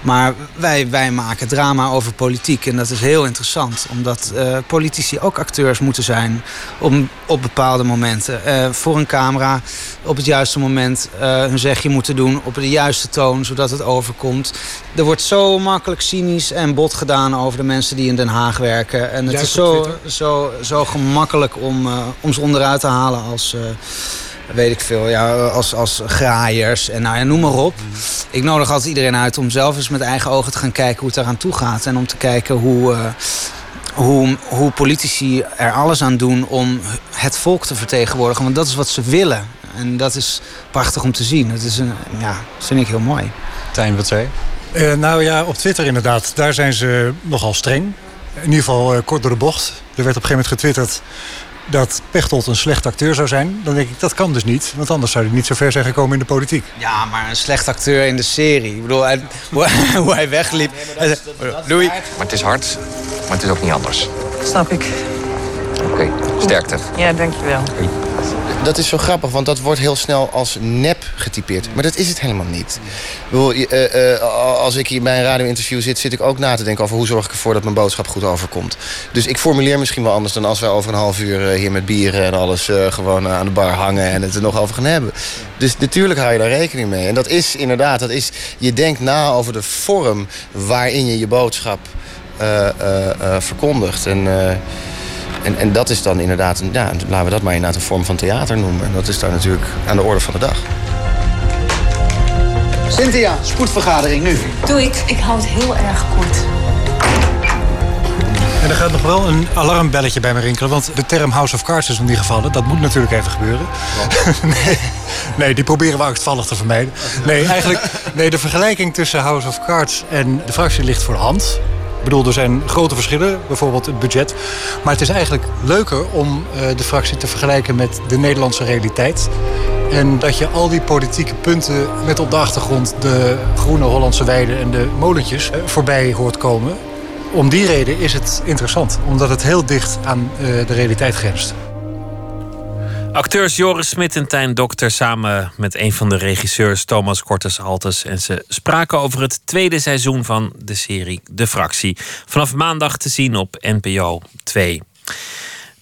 Maar wij, wij maken drama over politiek en dat is heel interessant, omdat eh, politici ook acteurs moeten zijn op, op bepaalde momenten. Eh, voor een camera op het juiste moment eh, hun zegje moeten doen op de juiste toon, zodat het overkomt. Er wordt zo makkelijk cynisch en bot gedaan over de mensen die in Den Haag werken. En het Juist is zo, zo, zo gemakkelijk om, eh, om ze onderuit te halen als, eh, weet ik veel, ja, als, als graaiers en nou ja, noem maar op. Ik nodig altijd iedereen uit om zelf eens met eigen ogen te gaan kijken hoe het eraan toe gaat. En om te kijken hoe, eh, hoe, hoe politici er alles aan doen om het volk te vertegenwoordigen. Want dat is wat ze willen. En dat is prachtig om te zien. Dat is een, ja, dat vind ik heel mooi. Tijn, wat zei je? Eh, nou ja, op Twitter inderdaad. Daar zijn ze nogal streng. In ieder geval eh, kort door de bocht. Er werd op een gegeven moment getwitterd dat Pechtold een slecht acteur zou zijn. Dan denk ik, dat kan dus niet. Want anders zou hij niet zo ver zijn gekomen in de politiek. Ja, maar een slecht acteur in de serie. Ik bedoel, hij- hoe, hij- hoe hij wegliep. Louis, Maar het is hard, maar het is ook niet anders. Snap ik. Oké, sterkte. Ja, dankjewel. Dat is zo grappig, want dat wordt heel snel als nep getypeerd. Maar dat is het helemaal niet. Ik eh, eh, als ik hier bij een radio-interview zit, zit ik ook na te denken over hoe zorg ik ervoor dat mijn boodschap goed overkomt. Dus ik formuleer misschien wel anders dan als wij over een half uur eh, hier met bieren en alles gewoon aan de bar hangen en het er nog over gaan hebben. Dus natuurlijk hou je daar rekening mee. En dat is inderdaad, dat is, je denkt na over de vorm waarin je je boodschap verkondigt. En, en, en dat is dan inderdaad, een, ja, laten we dat maar inderdaad een vorm van theater noemen. En dat is daar natuurlijk aan de orde van de dag. Cynthia, spoedvergadering nu. Doe ik. Ik hou het heel erg kort. En er gaat nog wel een alarmbelletje bij me rinkelen. Want de term House of Cards is nog niet gevallen. Dat moet natuurlijk even gebeuren. nee, nee, die proberen we angstvallig te vermijden. Nee, eigenlijk, nee, de vergelijking tussen House of Cards en de fractie ligt voor de hand. Ik bedoel, er zijn grote verschillen, bijvoorbeeld het budget. Maar het is eigenlijk leuker om eh, de fractie te vergelijken met de Nederlandse realiteit. En dat je al die politieke punten met op de achtergrond de groene Hollandse weiden en de molentjes eh, voorbij hoort komen. Om die reden is het interessant, omdat het heel dicht aan eh, de realiteit grenst. Acteurs Joris Smit en Tijn Dokter samen met een van de regisseurs Thomas Cortes Haltes. En ze spraken over het tweede seizoen van de serie De Fractie. Vanaf maandag te zien op NPO 2.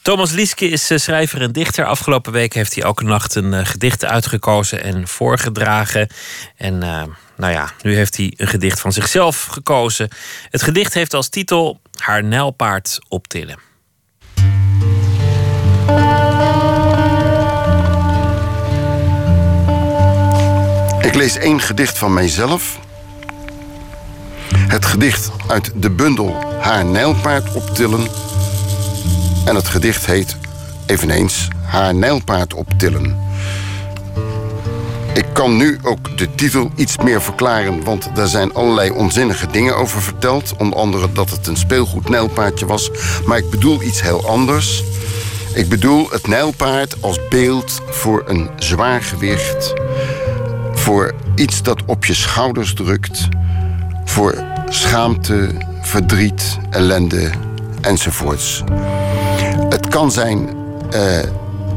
Thomas Lieske is eh, schrijver en dichter. Afgelopen week heeft hij elke nacht een eh, gedicht uitgekozen en voorgedragen. En eh, nou ja, nu heeft hij een gedicht van zichzelf gekozen. Het gedicht heeft als titel Haar nijlpaard optillen. Ik lees één gedicht van mijzelf. Het gedicht uit de bundel Haar nijlpaard optillen. En het gedicht heet eveneens Haar nijlpaard optillen. Ik kan nu ook de titel iets meer verklaren, want daar zijn allerlei onzinnige dingen over verteld. Onder andere dat het een speelgoed nijlpaardje was. Maar ik bedoel iets heel anders. Ik bedoel het nijlpaard als beeld voor een zwaar gewicht voor iets dat op je schouders drukt, voor schaamte, verdriet, ellende enzovoorts. Het kan zijn eh,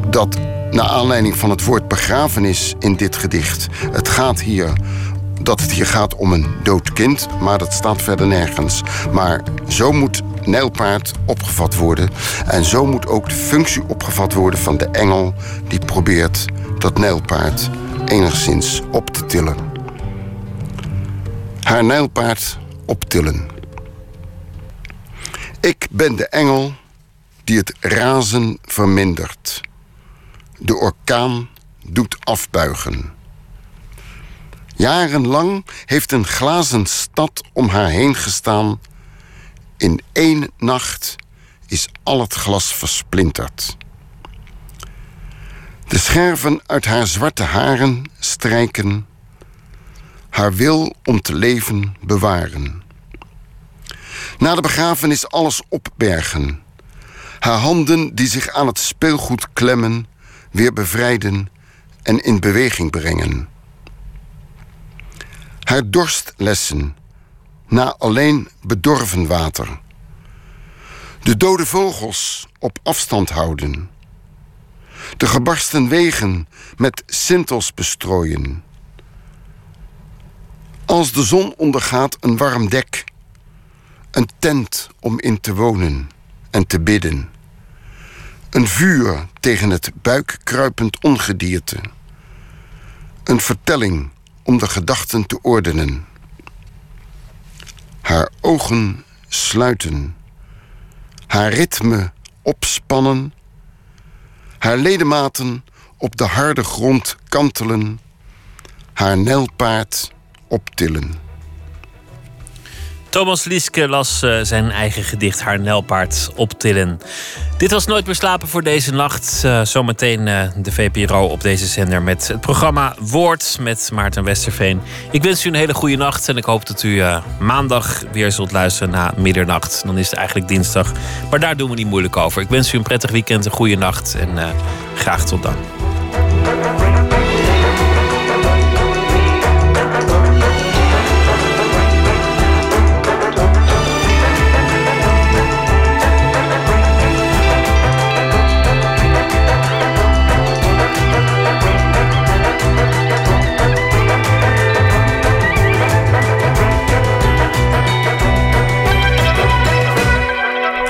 dat naar aanleiding van het woord begrafenis in dit gedicht. Het gaat hier dat het hier gaat om een dood kind, maar dat staat verder nergens. Maar zo moet Nijlpaard opgevat worden. En zo moet ook de functie opgevat worden van de engel die probeert dat Nijlpaard enigszins op te tillen. Haar Nijlpaard optillen. Ik ben de engel die het razen vermindert. De orkaan doet afbuigen. Jarenlang heeft een glazen stad om haar heen gestaan. In één nacht is al het glas versplinterd. De scherven uit haar zwarte haren strijken, haar wil om te leven bewaren. Na de begrafenis alles opbergen, haar handen die zich aan het speelgoed klemmen, weer bevrijden en in beweging brengen. Haar dorstlessen na alleen bedorven water. De dode vogels op afstand houden. De gebarsten wegen met sintels bestrooien. Als de zon ondergaat, een warm dek. Een tent om in te wonen en te bidden. Een vuur tegen het buikkruipend ongedierte. Een vertelling om de gedachten te ordenen. Haar ogen sluiten. Haar ritme opspannen. Haar ledematen op de harde grond kantelen. Haar nijlpaard optillen. Thomas Lieske las eh, zijn eigen gedicht Haar Nelpaard optillen. Dit was Nooit meer slapen voor deze nacht. Eh, zometeen eh, de VPRO op deze zender met het programma Woord met Maarten Westerveen. Ik wens u een hele goede nacht en ik hoop dat u maandag weer zult luisteren na middernacht. Dan is het eigenlijk dinsdag, maar daar doen we niet moeilijk over. Ik wens u een prettig weekend, een goede nacht en graag tot dan.